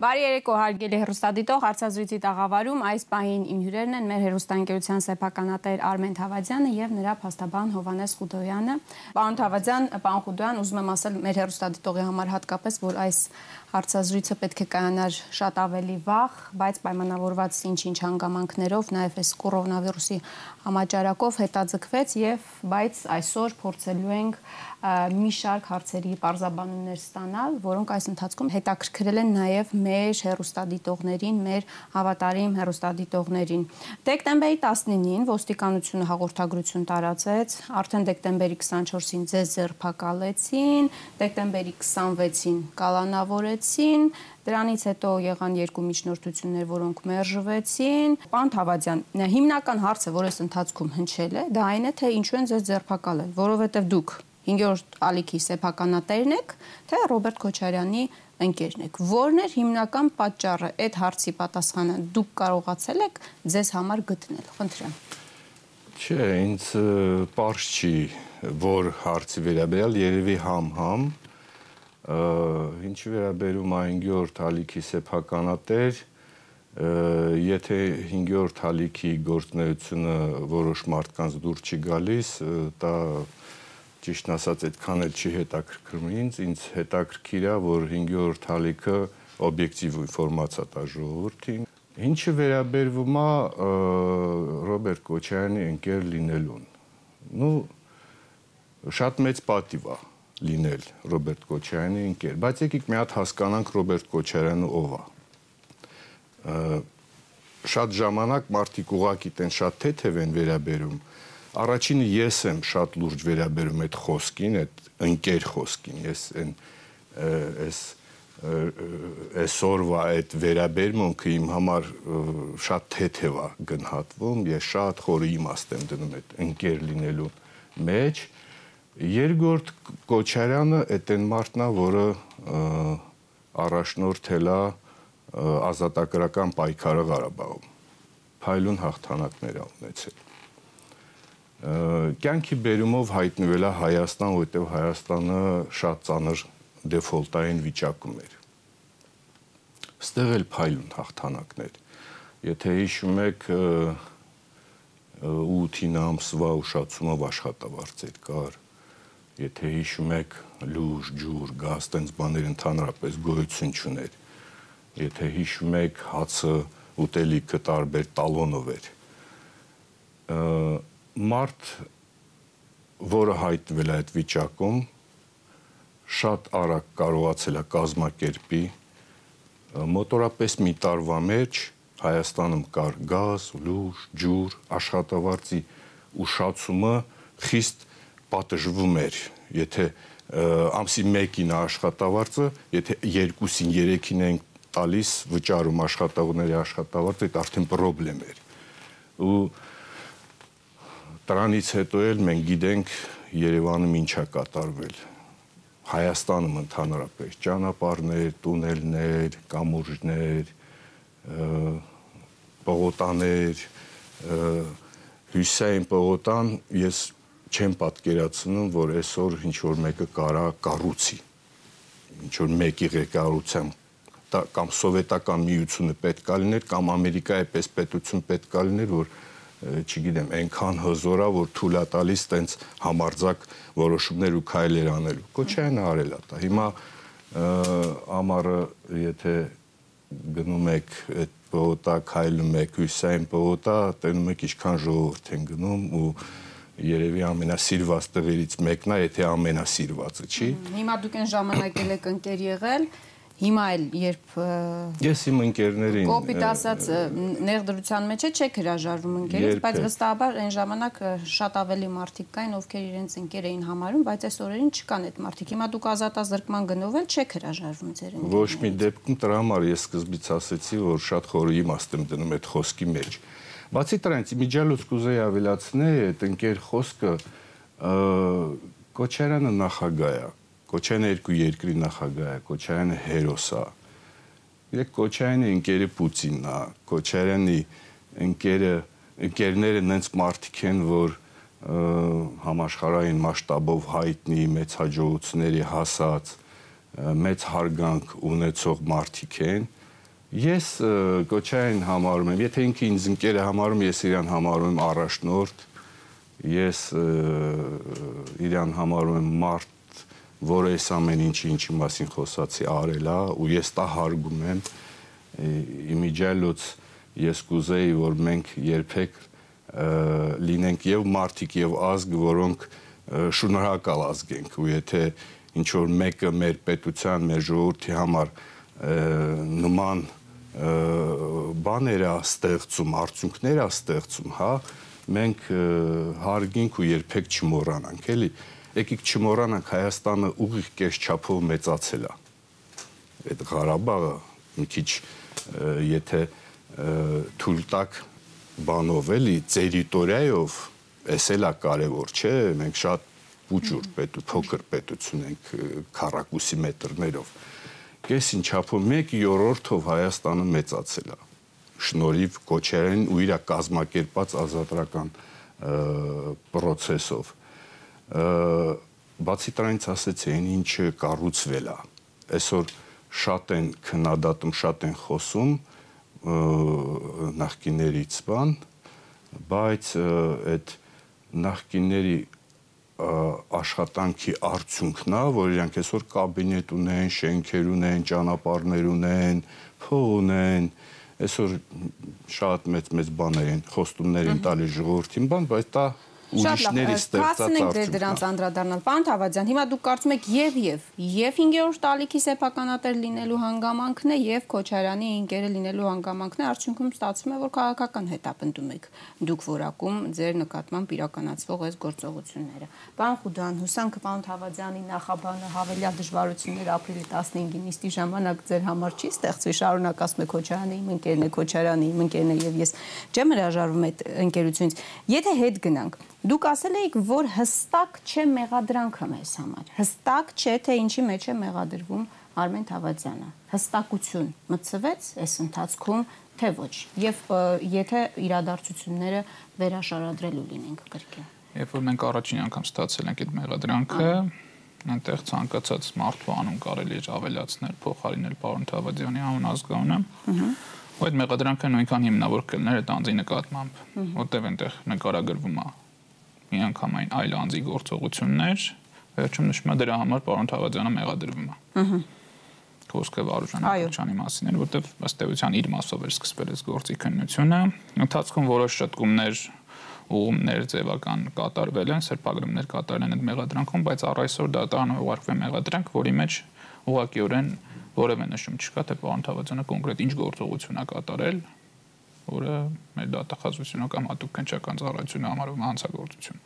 Բարի երեկո հարգելի հերոստադիտող, հարցազրույցի տաղավարում այս պահին իմ հյուրերն են մեր հերոստանգերության սեփականատեր Արմեն Թավադյանը եւ նրա փաստաբան Հովանես Խուդոյանը։ Պարոն Թավադյան, պարոն Խուդոյան, ուզում եմ ասել մեր հերոստադիտողի համար հատկապես, որ այս հարցազրույցը պետք է կայանար շատ ավելի վաղ, բայց պայմանավորված ինչ-ինչ հանգամանքներով, նաև այս կորոնավիրուսի համաճարակով հետաձգվեց եւ բայց այսօր փորձելու ենք մի շարք հարցերի parzabanunներ ստանալ, որոնք այս ընթացքում հետաքրքրել են նաև մեր հերոստադիտողներին, մեր հավատարիմ հերոստադիտողներին։ Դեկտեմբերի 19-ին ոստիկանությունը հաղորդագրություն տարածեց, արդեն դեկտեմբերի 24-ին ձեզ ձերբակալեցին, դեկտեմբերի 26-ին կալանավորեցին, Դրանից հետո եղան երկու միջնորդություններ, որոնք մերժվեցին։ Պարոն Թավադյան, հիմնական հարցը, որ այս ընթացքում հնչել է, դա այն է, թե ինչու են ձեզ ձերբակալել, որովհետև դուք 5-րդ ալիքի սեփականատերն եք, թե Ռոբերտ Քոչարյանի ընկերն եք։ Որն էր հիմնական պատճառը այդ հարցի պատասխանը դուք կարողացել եք ձեզ համար գտնել։ Խնդրեմ։ Չէ, ինձ པարզ չի, որ հարցի վերաբերյալ երևի համ-համ ինչի վերաբերում է 5-րդ ալիքի սեփականատեր, եթե 5-րդ ալիքի գործնեությունը որոշ մարդկանց դուր չի գալիս, դա ճիշտն ասած այդքան էլ չի հետաքրքրում ինձ, ինձ հետաքրքիր է, որ 5-րդ հալիքը օբյեկտիվ ինֆորմացիա տա ժողովրդին։ Ինչը վերաբերվում է Ռոբերտ Կոչարյանի ընկեր լինելուն։ Ну շատ մեծ պատիվ է լինել Ռոբերտ Կոչարյանի ընկեր, բայց եկեք մի հատ հասկանանք Ռոբերտ Կոչարյանը ով է։ Շատ ժամանակ մարդիկ ուղակի տեն շատ թեթև են վերաբերում Առաջինը ես եմ շատ լուրջ վերաբերում այդ խոսքին, այդ ընկեր խոսքին։ Ես այն այս այսօրվա այդ վերաբերմունքը իմ համար շատ թեթև է գնահատվում, ես շատ խորը իմաստ եմ դնում այդ ընկեր լինելու մեջ։ Երկրորդ Կոչարյանը այդ այն մարդն է, որը առաջնորդել է ազատագրական պայքարը Ղարաբաղում։ Փայլուն հաղթանակներ ունեցել կյանքի բերումով հայտնվել է Հայաստան, որտեղ Հայաստանը շատ ծանր դեֆոլտային վիճակում էր։ Ստեղ էլ փայլուն հաղթանակներ։ Եթե հիշում եք 8-ին ամսվա ուշացումով աշխատավարձեր կար, եթե հիշում եք լուր, ջուր, գազ, տենց բաներ ընդհանրապես գոյություն չուներ։ Եթե հիշում եք հացը ուտելիքը տարբեր տալոնով էր մարդ, որը հայտնվել է այդ վիճակում, շատ արագ կարողացել է կազմակերպի մոտորապես մի տարվա մեջ Հայաստանում կար գազ, լուր, ջուր, աշխատավարձի ուշացումը խիստ պատժվում էր, եթե ամսի 1-ին աշխատավարձը, եթե 2-ին 3-ին են տալիս վճարում աշխատողների աշխատավարձը, դա արդեն խնդրեմ էր։ Ու Դրանից հետո էլ մենք գիտենք Երևանում ինչա կատարվել։ Հայաստանում ընդհանրապես ճանապարհներ, տունելներ, կամուրջներ, պողոտաներ, հյուսային պողոտան ես չեմ պատկերացնում, որ այսօր ինչ որ մեկը կարա կառուցի։ Ինչ որ մեկի ղեկավարությամբ կամ սովետական միությունը պետք է լիներ կամ Ամերիկայի պես պետություն պետք է լիներ, որ չգիտեմ, այնքան հզորա, որ թույլ է տալիս տենց համարձակ որոշումներ ու քայլեր անելու։ Կոչայանը արել է դա։ Հիմա ամառը եթե գնում եք այդ պողոտա քայլում եք հյուսային պողոտա, տենում եք ինչքան ժողովուրդ են գնում ու երևի ամենասիրված տղերից մեկն է, եթե ամենասիրվածը չի։ Հիմա դուք այն ժամանակել եք ընկեր եղել, Հիմա էլ երբ Ես իմ ընկերներին կոպիտ ասած ներդրության մեջ չեք հրաժարվում ընկերից, բայց վստահաբար այն ժամանակ շատ ավելի մարդիկ կային, ովքեր իրենց ընկեր էին համարում, բայց այս օրերին չկան այդ մարդիկ։ Հիմա դուք ազատազրկման գնով էլ չեք հրաժարվում ձեր ընկերներից։ Ոչ մի դեպքում դրա համար ես սկզբից ասացի, որ շատ խորը իմաստ եմ դնում այդ խոսքի մեջ։ Բացի դրանից իմիջիալոց կուզեի ավելացնել այդ ընկեր խոսքը Կոչարյանը նախագահ է Կոչյանը երկու երկրի նախագահ է, Կոչյանը հերոս է։ Երեք Կոչյանը ընկերը Պուտինն է, Կոչյանի ընկերը ընկերները նենց մարդիկ են, որ համաշխարհային մասշտաբով հայտնի մեծ հաջողությունների հասած մեծ հարգանք ունեցող մարդիկ են Ես Կոչային համարում եմ, եթե ինքը ինձ ընկերը համարում, ես իրան համարում եմ առաջնորդ, ես իրան համարում եմ մարդ, որը այս ամեն ինչի ինչի մասին խոսացի արել է ու ես դա հարգում եմ իմիջիալոց ես կուզեի որ մենք երբեք լինենք եւ մարդիկ եւ ազգ, որոնք շնորհակալ ազգ ենք ու եթե ինչ որ մեկը մեր պետության, մեր ժողովրդի համար նման բաներ է ստեղծում, արդյունքներ է ստեղծում, հա, մենք հարգենք ու երբեք չմոռանանք, էլի։ Եկեք չմոռանանք Հայաստանը ուղիղ կես չափով մեծացել է։ Այդ Ղարաբաղը մի քիչ եթե թույլ տակ բանով էլի տերիտորիայով էս էլա կարևոր չէ մենք շատ ուջուր պետ փոքր պետություն ենք քառակուսի մետրներով կեսին չափով 1/3-ով Հայաստանը մեծացել է շնորհիվ Կոչարյանին ու իր կազմակերպած ազատական process-ով բացի դրանից ասեցի այն ինչը կառուցվել է այսօր շատ են քննադատում շատ են խոսում նախկիներից բան բայց այդ նախկիների աշխատանքի արդյունքն է, որ իրանք այսօր կաբինետ ունեն, շենքեր ունեն, ճանապարհներ ունեն, փող ունեն, այսօր շատ մեծ մեծ բաներ են, խոստումներ են տալի ժողովրդին, բան, բայց դա ուրիշների ստեղծած արդյունք։ Դե դրանց անդրադառնալ։ Պարոն Թավադյան, հիմա դուք կարծում եք եւ եւ եւ 5-րդ տալիքի սեփականատեր լինելու հանգամանքն է եւ Քոչարյանի ինկերը լինելու հանգամանքն է, արդյունքում ստացվում է որ քաղաքական հետապնդում եք դուք որակում ձեր նկատմամբ իրականացվող այս գործողությունները։ Պարոն Խուդան, հուսանք պարոն Թավադյանի նախաբանը հավելյալ դժվարություններ ապրիլի 15-ի նիստի ժամանակ ձեր համար չի ստեղծվի, շարունակ ասում եք Քոչարյանի իմ ընկերն է, Քոչարյանի իմ ընկերն է եւ ես չեմ հրաժարվում այդ ընկերությունից։ Եթե հետ գնանք, Դուք ասել էիք, որ հստակ չէ մեղադրանքը մեզ համար։ Հստակ չէ, թե ինչի մեջ է մեղադրվում Արմեն Թավադյանը։ Հստակություն մցվեց այս ընթացքում, թե ոչ։ Եվ եթե իրադարձությունները վերաշարադրելու լինենք կրկին։ Երբ որ մենք առաջին անգամ ստացել ենք այդ մեղադրանքը, այնտեղ ցանկացած մարդու անուն կարելի էր ավելացնել, փոխարինել պարոն Թավադյանի անուն ազգանունը։ Ահա ու այդ մեղադրանքը նույնքան հիմնավոր կլներ այդ անձի նկատմամբ, որտեղ այնտեղ նկարագրվում է միանգամայն այլ անձի գործողություններ, վերջում նշվում է դրա համար պարոն Թավադյանը մեղադրվում է։ Ահա Խոսքը Վարուժան Ալեքսյանի մասին էր, որտեղ ըստ էության իր մասով էր սկսվել այս գործի քննությունը։ Ընթացքում որոշ շտկումներ ուղումներ ձևական կատարվել են, սրբագրումներ կատարել են այդ մեղադրանքում, բայց առ այսօր դատարանը ուղարկվել մեղադրանք, որի մեջ ուղղակիորեն որևէ նշում չկա, թե պարոն Թավադյանը կոնկրետ ինչ գործողություն է կատարել, որը մեր դատախազությունը կամ հատուկ քնչական ծառայությունը համարվում հանցագործություն։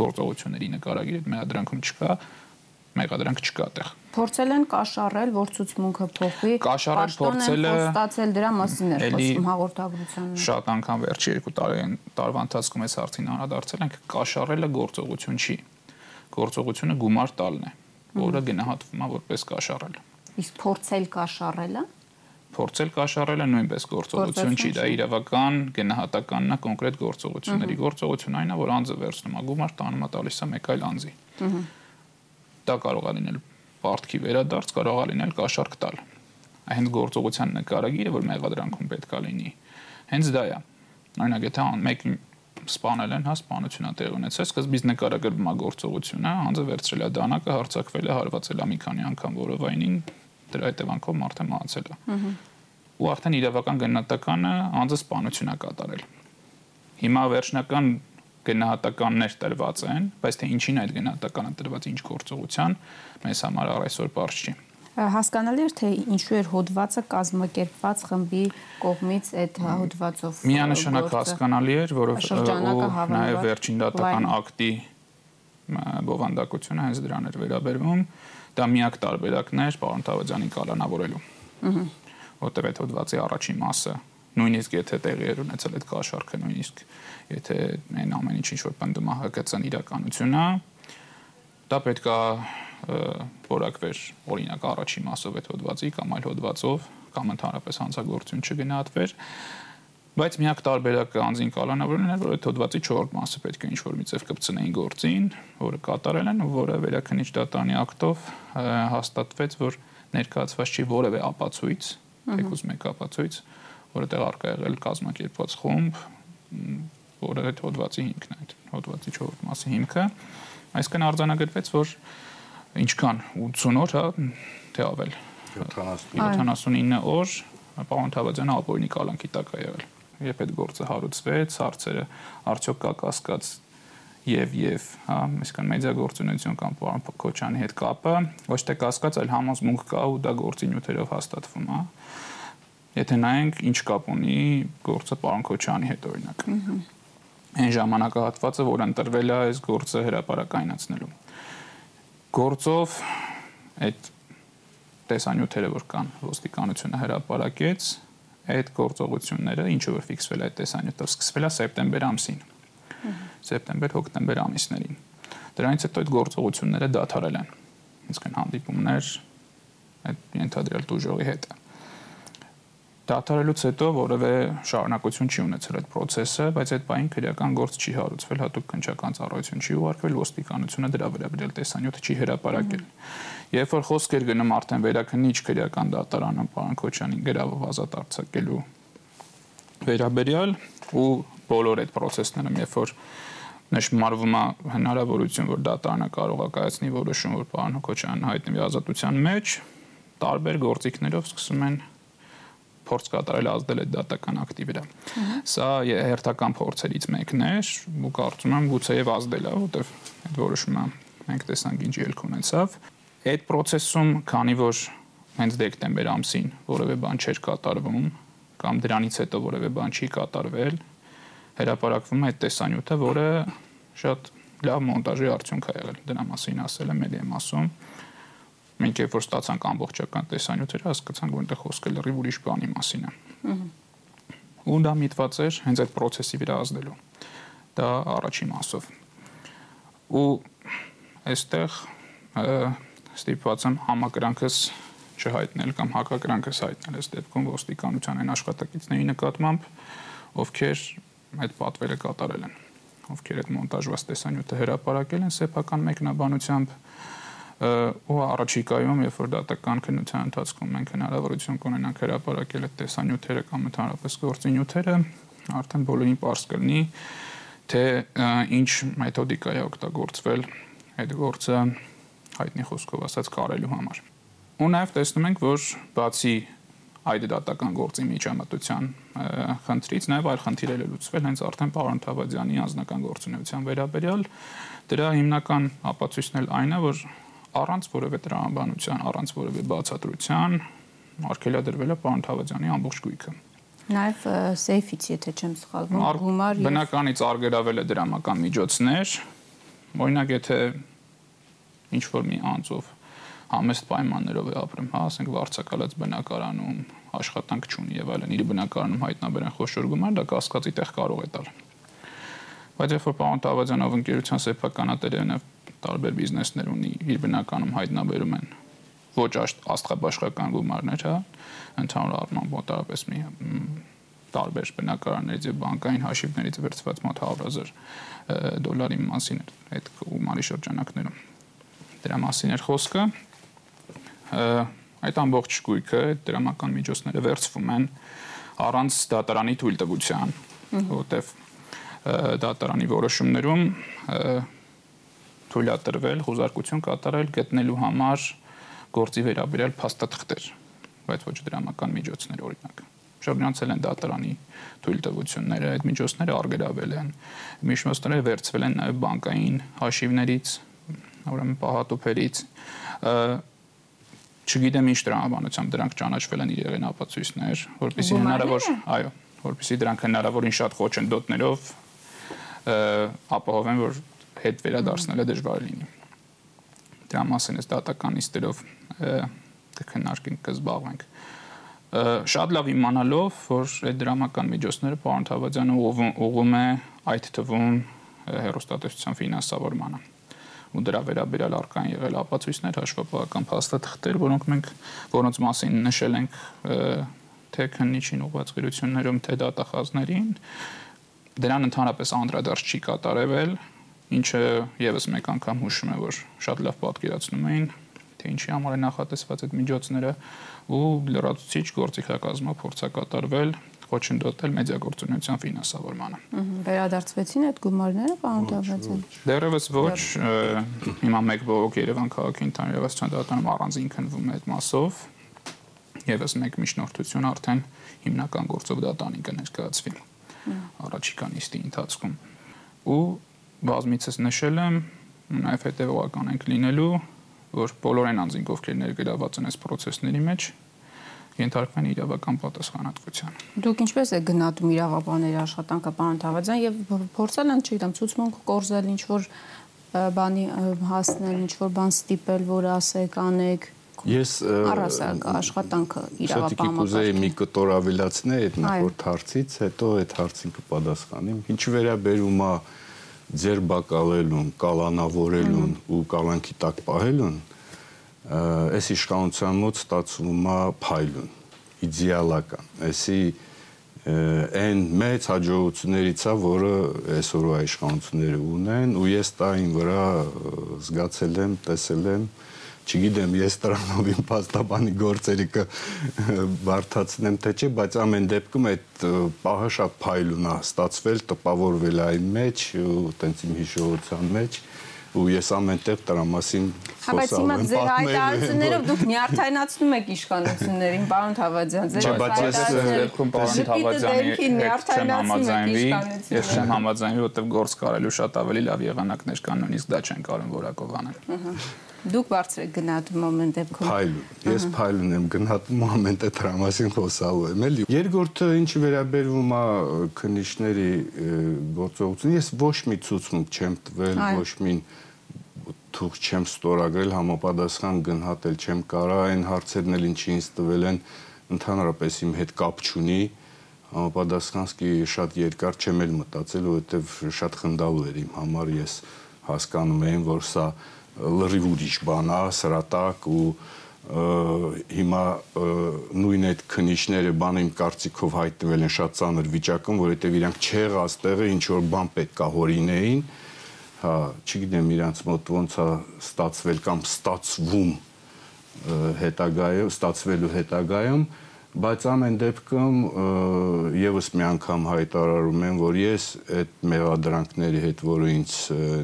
Գործողությունների նկարագիրը մեղադրանքում չկա, մեղադրանք չկա այդտեղ։ Փորձել են կաշառել, որ ցուցմունքը փոխվի։ Կաշառել փորձել է ստացել դրա մասին էր խոսում հաղորդագրությանը։ Շատ անգամ վերջի երկու տարին տարվա ընթացքում այս հարցին անդրադարձել ենք, կաշառելը գործողություն չի։ Գործողությունը գումար տալն է, որը գնահատվում է որպես կաշառել։ Իսկ փորձել կաշառելը փորձել կաշառելը նույնպես գործողություն չի, դա իրավական գնահատականն է կոնկրետ գործողությունների։ Գործողություն այն է, որ անձը վերցնում է գումար, տանում է տալիս է մեկ այլ անձի։ Դա կարող է լինել պարտքի վերադարձ, կարող է լինել կաշառք տալ։ Հենց գործողության նկարագիրը, որ մեղադրանքում պետքա լինի, հենց դա է։ Օրինակ, եթե մեկ սպանել են, հա, սպանությունա տեղ ունեցել, սկզբից նկարագրվում է գործողությունը, անձը վերցրել է դանակը, հարցակվել է, հարվածել է մի քանի անգամ որովայնին, դրա հետևանքով մարդը մահացել է։ Ահա ու արդեն իրավական գնահատականը անձը սպանություն է կատարել։ Հիմա վերջնական գնահատականներ տրված են, բայց թե ինչին այդ գնահատականը տրված ինչ գործողության, մեզ համար այսօր բարձ չի հասկանալի էր թե ինչու էր հոդվածը կազմակերպված խմբի կողմից այդ հոդվածով միանշանակ հասկանալի էր որովհետեւ նաև վերջին դատական ակտի բովանդակությունը հենց դրան էր վերաբերվում դա միակ տարբերակն էր պարոն Թավադյանին կալանավորելու որտեղ այդ հոդվածի առաջին մասը նույնիսկ եթե տեղի էր ունեցել այդ կաշառքը նույնիսկ եթե այն ամեն ինչ ինչ որ պնդում է ՀԿՑ-ն իրականությունն է դա պետքա որակվեր օրինակ առաջին մասով այդ հոդվածի կամ այլ հոդվածով կամ ընդհանրապես հանցագործություն չգնահատվեր բայց միակ տարբերակը անձին կալանավորն էր որ այդ հոդվածի 4 մասը պետք է ինչ-որ մի ձև կպցնեին գործին որը կատարել են որը վերաքնիչ դատանի ակտով հաստատվեց որ ներկայացված չի որևէ ապացույց թեկուզ մեկ ապացույց, որը տեղ արկա եղել կազմակերպված խումբ, որը այդ հոդվածի հիմքն է, այդ հոդվածի 4 մասի հիմքը, այսինքն արձանագրվեց, որ ինչքան 80 օր, հա, թե ավել 79 օր պարոն Թավադյանը ապօրինի կալանքի տակ է եղել։ Երբ այդ գործը հարուցվեց, հարցերը արդյոք կա կասկած եւ եւ հա այսինքն մեդիագործունեություն կամ պարոն Քոչյանի հետ կապը ոչ թե կասկած, այլ համոզմունք կա ու դա գործի նյութերով հաստատվում է։ Եթե նայենք ինչ կապ ունի գործը պարոն Քոչյանի հետ օրինակ։ Այն ժամանակահատվածը, որ ընտրվել է այս գործը հրաապարակայնացնելու։ Գործով այդ տեսանյութերը, որ կան ոստիկանությունը հրապարակեց, այդ գործողությունները, ինչը որ ֆիքսվել է այդ տեսանյութով, սկսվել է սեպտեմբեր ամսին սեպտեմբեր-հոկտեմբեր ամիսներին։ Դրանից հետո այդ գործողությունները դադարել են։ Իսկն հանդիպումներ այդ ենթադրյալ դուժողի հետ։ Դադարելուց հետո որևէ շարունակություն չի ունեցել այդ process-ը, բայց այդ բային քրեական գործ չի հարուցվել, հատուկ քնչական ծառայություն չի ուղարկվել, ոստիկանությունը դրա վերաբերյալ տեսանյութը չի հրապարակել։ Երբ որ խոսք էր գնում արդեն վերակնիչ քրեական դատարանում պարոն Քոչյանին գրավով ազատ արձակելու վերաբերյալ ու բոլոր այդ process-ներում, երբ որ նշмарվում է հնարավորություն, որ դատարանը կարող է կայացնի որոշում, որ պարոն Քոչյանն հայտնվի ազատության մեջ, տարբեր գործիքներով սկսում են փորձ կատարել ազդել այդ դատական ակտի վրա։ Սա հերթական փորձերից մեկն է, ու կարծում եմ գուցեև ազդել է, որտեղ այդ որոշումը մենք տեսանք ինչ ելք ունեցավ։ Այդ process-ում, քանի որ հենց դեկտեմբեր ամսին որևէ բան չէր կատարվում կամ դրանից հետո որևէ բան չի կատարվել, հրապարակվում է այդ տեսանյութը, որը շատ լավ մոնտաժի արդյունք է եղել։ Դրա մասին ասել եմ Մեդիա մասում։ Մենք երբ որ ստացանք ամբողջական տեսանյութերը, հասկացանք, որ այնտեղ խոսքը լրիվ ուրիշ բանի մասին է։ Ու դա միտված էր հենց այդ process-ի վրա ազդելու։ Դա առաջին մասով։ Ու այստեղ ստիպված եմ համակրանքս չհայտնել կամ հակակրանքս հայտնել այս դեպքում ոստիկանության այն աշխատակիցների նկատմամբ, ովքեր այդ պատվերը կատարել են ովքեր այդ մոնտաժված տեսանյութը հրապարակել են սեփական մեկնաբանությամբ ու առաջիկայում երբ որ դատական քննության ընթացքում մենք հնարավորություն կունենանք հրապարակել այդ տեսանյութերը կամ ընդհանրապես գործի նյութերը արդեն բոլորին པարզ կլինի թե ինչ մեթոդիկա է օգտագործվել այդ գործը հայտնի խոսքով ասած կարելու համար ու նաև տեսնում ենք որ բացի այդ դատական գործի միջամտության խնդրից նաև այլ խնդիրեր է լուծվել հենց արդեն պարոն Թավադյանի անձնական գործունեության վերաբերյալ դրա հիմնական ապացույցն էլ այն է որ առանց որևէ տրամաբանության, առանց որևէ բացատրության արկելադրվել է պարոն Թավադյանի ամբողջ գույքը Նաև սեյֆից, եթե չեմ սխալվում, գումար բնականից արգելավել է դրամական միջոցներ։ Օրինակ, եթե ինչ որ մի անձով համեստ պայմաններով է ապրում, հա, ասենք վարձակալած բնակարանում աշխատանք չունի եւ այլն, իր բնակարանում հայտնաբերեն խոշոր գումար, դա կասկածի տեղ կարող է տալ։ Բայց երբ որ պարոն Տավազյանով ընկերության սեփականատերերը տարբեր բիզնեսներ ունի, իր բնականում հայտնաբերում են ոչ աստղաբաշխական գումարներ, հա, ընդհանուր առմամբ մոտավորապես մի տարբեր բնակարաններից եւ բանկային հաշիվներից վերցված մոտ 100.000 դոլարի մասին այդ գումարի շրջանակներում դրա մասին էր խոսքը այդ ամբողջ գույքը դրամական միջոցները վերցվում են առանց դատարանի թույլտվության, որտեվ դատարանի որոշումներում թույլատրվել հուզարկություն կատարել գտնելու համար գործի վերաբերյալ փաստաթղթեր, բայց ոչ դրամական միջոցներ օրինակ շրջանցել են դատարանի թույլտվությունները, այդ միջոցները արգելավել են։ Միջոցները վերցվել են նաև բանկային հաշիվներից, ուրեմն պահատոփերից չգիտեմ ինչ տրամաբանությամբ դրանք ճանաչվել են իրեղեն ապացույցներ, որpիսի հնարավոր, այո, որpիսի դրանք հնարավորին շատ խոչընդոտներով ապահովեն, որ հետ վերադարձնելը դժվար լինի։ Դրա մասին էս դատականիստերով կքննարկենք, կզբաղվենք շատ լավ իմանալով, որ այդ դրամական միջոցները պարոն Թավադյանը ուղում է այդ թվում հերոստատեսության ֆինանսավորմանը ու դրա վերաբերյալ արկան եղել ապացույցներ, հաշվապահական փաստաթղթեր, որոնք մենք որոնց մասին նշել ենք թե քննիչին ուղղված գրություններում, թե դատախազներին, դրան ընդհանրապես անդրադարձ չի կատարվել, ինչը եւս մեկ անգամ հուշում է, որ շատ լավ պատկերացնում էին թե ինչի համար է նախատեսված այդ միջոցները ու լրացուցիչ գործիքակազմով փորձա կատարվել խոչընդոտել մեդիագործունեության ֆինանսավորմանը։ Վերադարձվեցին այդ գումարները, պարոն Դավթյան։ Դեռևս ոչ, հիմա մեկ բողոք Երևան քաղաքի ընդհանրապես չանդրադառնում առանձին քնվում է այդ մասով։ Եվս մեկ միջնորդություն արդեն հիմնական գործով դատանին կներկայացվի առաջիկա նիստի ընթացքում։ Ու բազմիցս նշել եմ, նաև հետևողական ենք լինելու, որ բոլոր այն անձինք, ովքեր ներգրաված են այս process-ների մեջ, ենթարկվեն իրավական պատասխանատվության։ Դուք ինչպես եք գնահատում իրավաբանների աշխատանքը, պարոն Թավադյան, եւ փորձել են, չգիտեմ, ցուցմունք կորզել, ինչ որ բանի հասնել, ինչ որ բան ստիպել, որ ասեք, անեք, Ես առասարակ աշխատանքը իրավապահ կուզեի մի կտոր ավելացնել այդ նախորդ հարցից, հետո այդ հարցին կպատասխանեմ։ Ինչ վերաբերում է ձեր բակալելուն, կալանավորելուն ու կալանքի տակ պահելուն, այս իշխանության մոտ ստացվում է փայլուն, իդեալական։ Այսի այն մեծ հաջողություններից է, որը այսօրվա իշխանությունները ունեն, ու ես տային վրա զգացել եմ, տեսել եմ, չգիտեմ, ես դրանով իմ փաստաբանի գործերի կը բարթացնեմ թե չէ, բայց ամեն դեպքում այդ պահը շատ փայլուն է ստացվել, տպավորվել այն մեջ ու տենց իմ հիշողության մեջ ու ես ամենտեղ դրա մասին Բայց հիմա ձեր հայտարարություններով դուք նյարդայնացնում եք իշխանություններին, պարոն Թավադյան, ձեր հայտարարություններում պարոն Թավադյանի ես չեմ համաձայնվի, որովհետև գործ կարելու շատ ավելի լավ եղանակներ կան, նույնիսկ դա չեն կարող որակով անել։ Դուք բարձր եք գնահատում ամեն դեպքում։ Փայլուն։ Ես փայլուն եմ գնահատում ամեն դե դրա մասին խոսալու եմ, էլի։ Երկրորդը ինչի վերաբերվում է քննիչների գործողություն, ես ոչ մի ցուցմունք չեմ տվել, ոչ մի թուղթ չեմ ստորագրել, համապատասխան գնահատել չեմ կարա այն հարցերն էլ ինչի ինձ տվել են ընդհանրապես իմ հետ կապ չունի համապատասխանսկի շատ երկար չեմ էլ մտածել, որովհետև շատ խնդալու էր իմ համար ես հասկանում եմ, որ սա լրիվ ուրիշ բան է, սրատակ ու հիմա նույն այդ քնիչները բան իմ կարծիքով հայտնվել են շատ ծանր վիճակում, որովհետև իրանք չեղած տեղը ինչ որ բան պետք է հորինեին, հա, չգիտեմ իրանց մոտ ոնց է ստացվել կամ ստացվում հետագայում, ստացվելու հետագայում, բայց ամեն դեպքում եւս մի անգամ հայտարարում եմ, որ ես այդ մեղադրանքների հետ, որը ինձ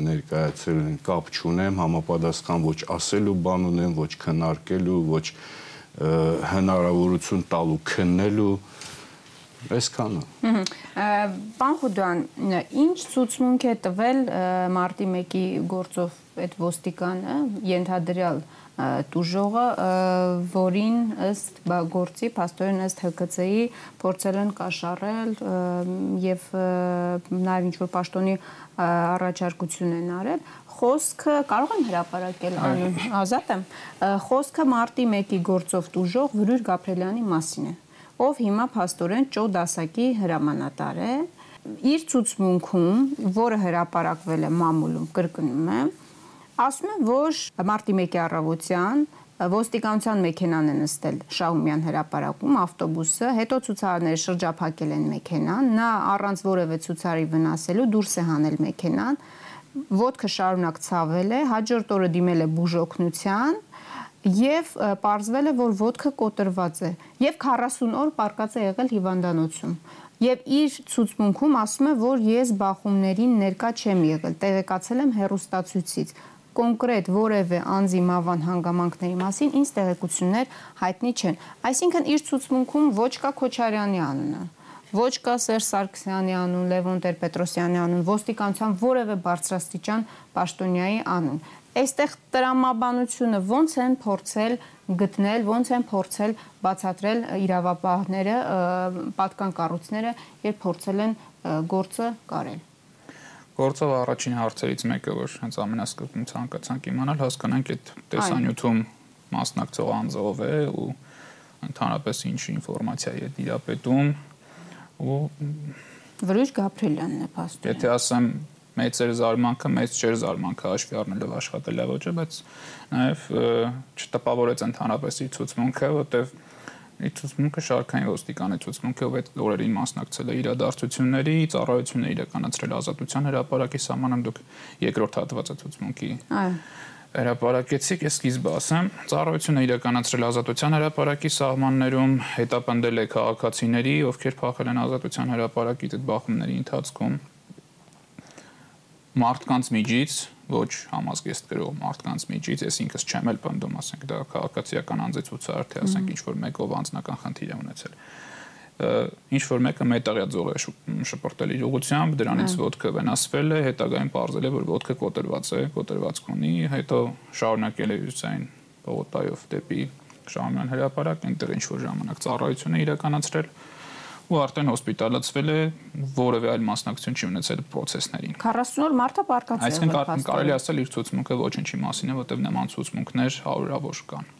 ներկայացել են, կապ չունեմ, համապատասխան ոչ ասելու բան ունեմ, ոչ քննարկելու, ոչ հնարավորություն տալու քննելու Այսքանը։ Պան Խուդան, ինչ ցուցմունք է տվել մարտի 1-ի գործով այդ ոստիկանը, ենթադրյալ տուժողը, որին ըստ գործի, աստորեն ըստ ՀԿՑ-ի փորձել են կաշառել եւ նաեւ ինչ որ պաշտոնի առաջարկություն են արել խոսքը կարող եմ հրապարակել անուն ազատ եմ խոսքը մարտի 1-ի գործով տուժող Վրուր Գաբրելյանի մասին է ով հիմա փաստորեն Ճո դասակի հրամանատար է իր ցուցմունքում, որը հրապարակվել է մամուլում, կրկնում եմ, ասում է, որ մարտի 1-ի առավոտյան ոստիկանության մեքենան է նստել Շահումյան հրապարակում ավտոբուսը, հետո ցուցարարները շրջափակել են մեքենան, նա առանց որևէ ցուցարի վնասելու դուրս է հանել մեքենան, ոդկը շարունակ ցավել է, հաջորդ օրը դիմել է բուժօգնության, եւ ողջվել է որ ոդկը կոտրված է եւ 40 օր պարկած է եղել հիվանդանոցում եւ իր ցուցմունքում ասում է որ ես բախումներին ներկա չեմ եղել տեղեկացել եմ հերոստացույցից կոնկրետ որևէ անձի մավան հանգամանքների մասին ինձ տեղեկություններ հայտնի չեն այսինքն իր ցուցմունքում ոչ կա Քոչարյանի անունը ոչ կա Սերժ Սարգսյանի անուն, Լևոն Տեր-Պետրոսյանի անուն, ոստիկանության որևէ բարձրաստիճան պաշտոնյայի անուն այստեղ տրամաբանությունը ոնց են փորձել գտնել, ոնց են փորձել բացատրել իրավապահները, պատկան կառույցները, երբ փորձել են գործը կարել։ Գործով առաջին հարցերից մեկը, որ հենց ամենասկզբում ցանկացանք իմանալ, հասկանանք այդ տեսանյութում մասնակցող անձը ով է ու ընդհանրապես ինչ ինֆորմացիա է դիապետում ու Վրուժ Գաբրելյանն է փաստորեն։ Եթե ասեմ մեծ էր զարմանքը, մեծ չէր զարմանքը հաշվի առնելով աշխատելա ոճը, բայց նաև չտպավորեց ընդհանրապես իր ցուցմունքը, որտեվ իր ցուցմունքը շարքային ոստիկան է ցուցմունքը, ով այդ օրերին մասնակցել է իրադարձությունների, ծառայություններ իրականացրել ազատության հրապարակի սահմանում դուք երկրորդ հատվածը ցուցմունքի։ Այո հրապարակեցիք, ես սկիզբը ասեմ, ծառայությունը իրականացրել ազատության հրապարակի սահմաններում, հետապնդել է քաղաքացիների, ովքեր փախել են ազատության հրապարակի այդ բախումների ընթացքում մարդկանց միջից, ոչ համազգեստ գրող մարդկանց միջից, ես ինքս չեմ էլ պնդում, ասենք դա քաղաքացիական անձեցուցար, թե ասենք ինչ որ մեկով անձնական խնդիր է ունեցել ինչ որ մեկը մետաղյա ձող է շպրտել իր ուղությամբ, դրանից ոդկը վնասվել է, հետագայում ողրել է, որ ոդկը կոտրված է, կոտրվածք ունի, հետո շարունակել է ուսային պողոտայով դեպի Շահումյան հրապարակ, այնտեղ ինչ որ ժամանակ ծառայություն է իրականացրել ու արդեն հոսպիտալացվել է, որևէ այլ մասնակցություն չի ունեցել process-ներին։ 40 օր մարդը պարկած է։ Այսինքն կարելի ասել իր ցուցմունքը ոչինչի մասին է, որտեղ նման ցուցմունքներ հարյուրավոր կան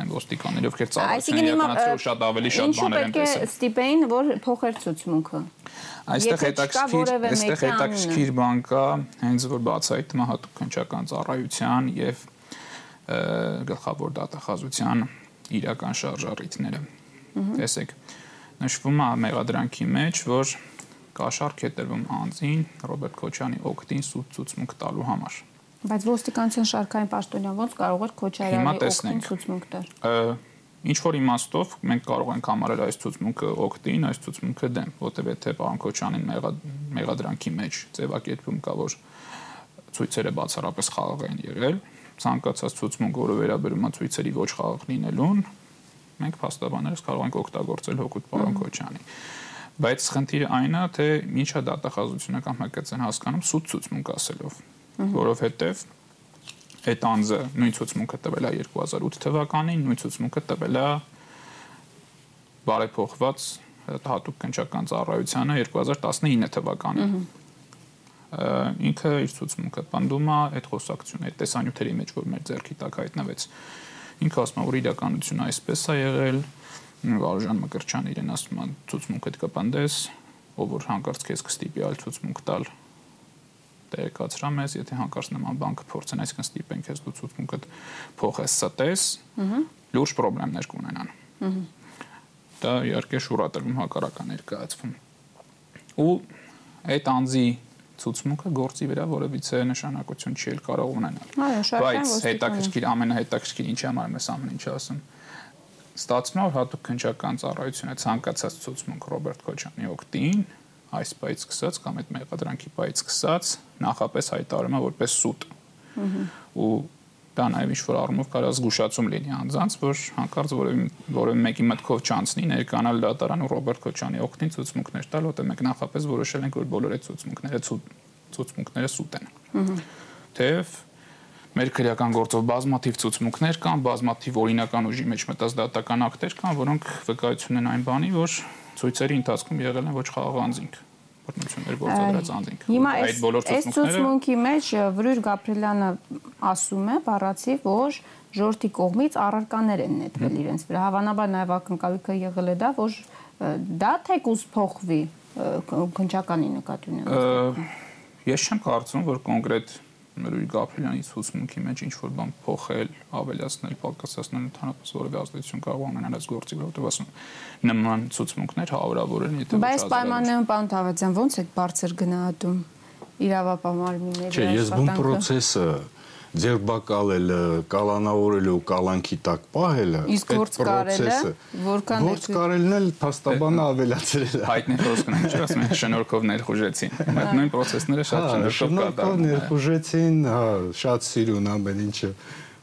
այն ոստիկանները, ովքեր ծառայություն իրականացրել շատ ավելի շատ բաներ են տեսել։ Ինչու պետք է ստիպեին, որ փոխեր ցուցմունքը։ Այստեղ հետաքրքիր, այստեղ հետաքրքիր բան կա, հենց որ բացահայտում հատուկ քնչական ծառայության եւ գլխավոր դատախազության իրական շարժառիթները։ Տեսեք, նշվում է մեղադրանքի մեջ, որ կաշառք է տրվում անձին Ռոբերտ Քոչյանի օկտին սուտ ցուցմունք տալու համար Բայց ոստիկանության շարքային պաշտոնյան ոնց կարող էր Քոչարյանի օգտին ցուցմունք տալ։ Ինչ որ իմաստով մենք կարող ենք համարել այս ցուցմունքը օգտին, այս ցուցմունքը դեմ, որտեղ եթե պարոն Քոչյանին մեղադրանքի մեջ ձևակերպում կա, որ ցույցերը բացառապես խաղաղ են եղել, ցանկացած ցուցմունք, որը վերաբերում է ցույցերի ոչ խաղաղ լինելուն, մենք փաստաբաներս կարող ենք օգտագործել հոգուտ պարոն Քոչյանի բայց խնդիրը այն է թե ինչա դատախազությունը կամ են հասկանում սուտ ցուցմունք ասելով որովհետև այդ անձը նույն ցուցմունքը տվել է 2008 թվականին, նույն ցուցմունքը տվել է բարեփոխված հատուկ քնչական ծառայությանը 2019 թվականին։ Ինքը իր ցուցմունքը պնդում է այդ խոսակցությունը, այդ տեսանյութերի մեջ, որ մեր ձեռքի տակ հայտնվեց։ Ինքը ասում է, որ իրականությունը այսպես է եղել, Վարժան Մկրչյան իրեն ասում է ցուցմունքդ կպնդես, ով որ հանկարծ քեզ կստիպի այլ ցուցմունք տալ տեղեկացրա մեզ, եթե հանկարծ նման բան կփորձեն, այսինքն ստիպեն քեզ դու ցուցմունքդ փոխես ստես, լուրջ խնդիրներ կունենան։ Դա իհարկե շուրատրվում հակարական ներկայացվում։ Ու այդ անձի ցուցմունքը գործի վրա որևիցե նշանակություն չի կարող ունենալ։ Բայց հետաքրքիր ամենահետաքրքիր ինչի համար ես ամեն ինչ ասում ստացվում է հատուկ քնչական ծառայությունը ցանկացած ցուցմունք Ռոբերտ Քոչյանի օկտին այս պայից սկսած կամ այդ մեղադրանքի պայից սկսած նախապես հայտարարում է որպես սուտ։ Ու դա նաև ինչ որ առումով կարող զգուշացում լինի անձանց, որ հանկարծ որևէ որևէ մեկի մտքով չանցնի ներկանալ դատարան ու Ռոբերտ Քոչյանի օգնին ցուցմունքներ տալ, որտեղ մենք նախապես որոշել ենք, որ բոլոր այդ ցուցմունքները ցուցմունքները սուտ են։ Թեև մեր քրեական գործով բազմաթիվ ցուցմունքներ կան, բազմաթիվ օրինական ուժի մեջ մտած դատական ակտեր կան, որոնք վկայություն են այն բանի, որ ցույցերի ընթացքում եղել են ոչ խաղաղ անձինք բռնություններ գործադրած անձինք։ Հիմա այդ բոլոր ցուցմունքների մեջ Վրույր Գաբրելյանը ասում է, բառացի, որ ժողովրդի կողմից առարկաներ են նետվել իրենց վրա։ Հավանաբար նաև ակնկալիքը եղել է դա, որ դա թեկուզ փոխվի քնչականի նկատի ունենալով։ Ես չեմ կարծում, որ կոնկրետ Մերուի Գաբրելյանի ցուցմունքի մեջ ինչ որ բան փոխել, ավելացնել, պակասացնել ընդհանրապես որևէ ազդեցություն կարող ունենալ այս գործի վրա, որտեղ ասում նման ցուցմունքներ հարյուրավոր են, եթե Բայց պայմաններում պարոն Թավադյան ոնց է բարձր գնահատում իրավապահ մարմինների աշխատանքը։ Չէ, ես բուն process-ը ձերբակալելը, կալանավորելը ու կալանքի տակ պահելը, այդ process-ը որքան գործ կարելն էլ փաստաբանը ավելացրել է։ Հայտնի խոսքն է, չէ՞, ասում են շնորհքով ներխուժեցին։ Այդ նույն process-ները շատ շնորհքով կատարում։ Ներխուժեցին, հա, շատ սիրուն ամեն ինչը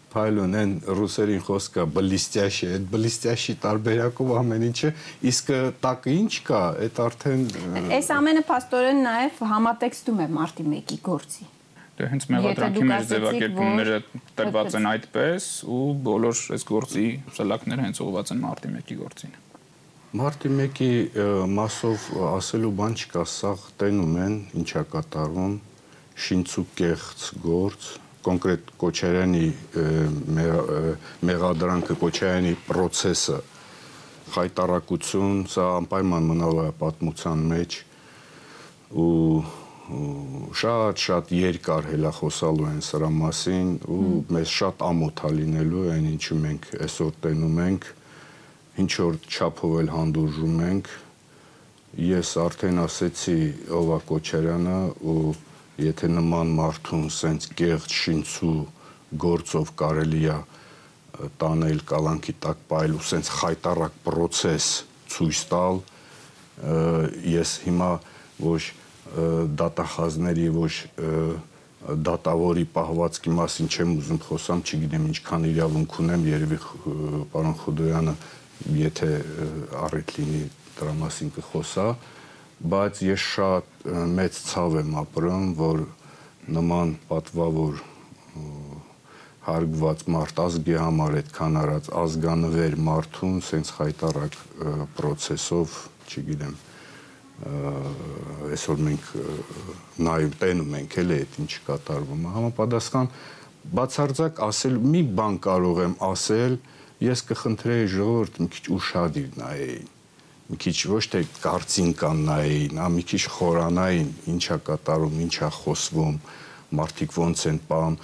փայլուն են ռուսերին խոսքա բլիստյաշի, այդ բլիստյաշի տարբերակով ամեն ինչը, իսկ տակը ինչ կա, այդ արդեն Այս ամենը փաստորեն նաև համատեքստում է մարտի 1-ի գործի։ Դե հենց մեղադրանքի մեր ձևակերպումները տրված են այդպես ու բոլոր այս գործի սլակները հենց ուղղված են մարտի 1-ի գործին։ Մարտի 1-ի մասով ասելու բան չկա, սաղ տենում են, ինչա կատարվում, շինցուկեղծ գործ, կոնկրետ Կոչարյանի մեղադրանքը Կոչարյանի process-ը խայտարակություն, սա անպայման մնալու է պատմության մեջ ու շատ-շատ երկար հելախոսալու են սրա մասին ու մեզ շատ ամոթ է լինելու այն ինչը մենք այսօր տենում ենք ինչ որ չափով էլ հանդուրժում ենք ես արդեն ասեցի ովա Կոչարյանը ու եթե նման մարդուն սենց կեղծ շինցու գործով կարելի է տանել կալանքի տակ պայել ու սենց խայտարակ process ցույց տալ ես հիմա ոչ դատախազների ոչ դատավորի պահվածքի մասին չեմ ուզում խոսամ, չգիտեմ ինչքան իրավունք ունեմ, երևի պարոն Խուդոյանը եթե առիթ լինի դրա մասին կխոսա, բայց ես շատ մեծ ցավ եմ ապրում, որ նման պատվավոր հարգված մարդ ազգի համար այդքան արած ազգանվեր մարդուն սենց խայտարակ process-ով, չգիտեմ, այսօր մենք նայում տենում ենք էլ այդ ինչ կատարվում է համապատասխան բացարձակ ասել մի բան կարող եմ ասել ես կխնդրեի ժողովուրդ մի քիչ ուշադիր նայեին մի քիչ ոչ թե կարծին կան նայեին, ա մի քիչ խորանային, ինչա կատարում, ինչա խոսվում, մարդիկ ոնց են պահում,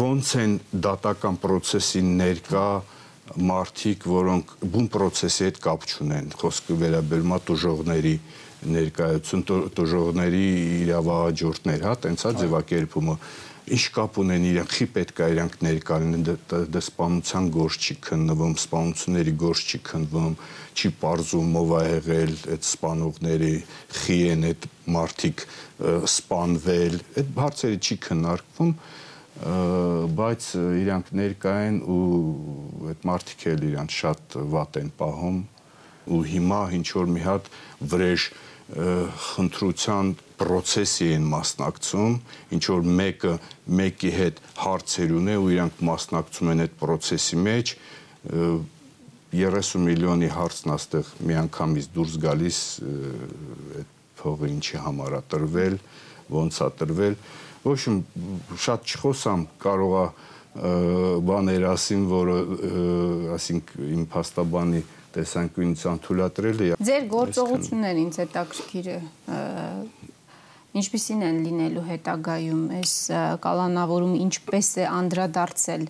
ոնց են դատական process-ին ներկա մարդիկ, որոնք բուն process-ի հետ կապ չունեն։ Խոսքը վերաբերում է տուժողների ներկայություն, տուժողների իրավահաջորդներ, հա, տենց է ձևակերպումը ինչ կապ ունեն իրենք, խի պետք է իրանք ներկայացնեն դա սպանության գործ չի քննվում, սպանությունների գործ չի քննվում, չի parzum ով է եղել այդ սպանողների, խի են այդ մարդիկ սպանվել, այդ հարցերը չի քննարկվում բայց իրանք ներկա են ու այդ մարդիկ էլ իրանք շատ վատ են պահում ու հիմա ինչ որ մի հատ վրեժ խնդրության process-ի են մասնակցում, ինչ որ մեկը մեկի հետ հարցեր ունե ու իրանք մասնակցում են այդ process-ի մեջ 30 միլիոնի հարցն աստեղ միանգամից դուրս գալիս այդ փողը ինչի համար է տրվել, ոնց է տրվել։ Ոչ շատ չխոսամ, կարողա բաներ ասին, որը ասինք իմ փաստաբանի տեսանկյունից անթույլատրել է։ Ձեր գործողությունները ինձ հետաքրքիր է ինչպիսին են լինելու հետագայում այս կալանավորումը ինչպես է անդրադարձել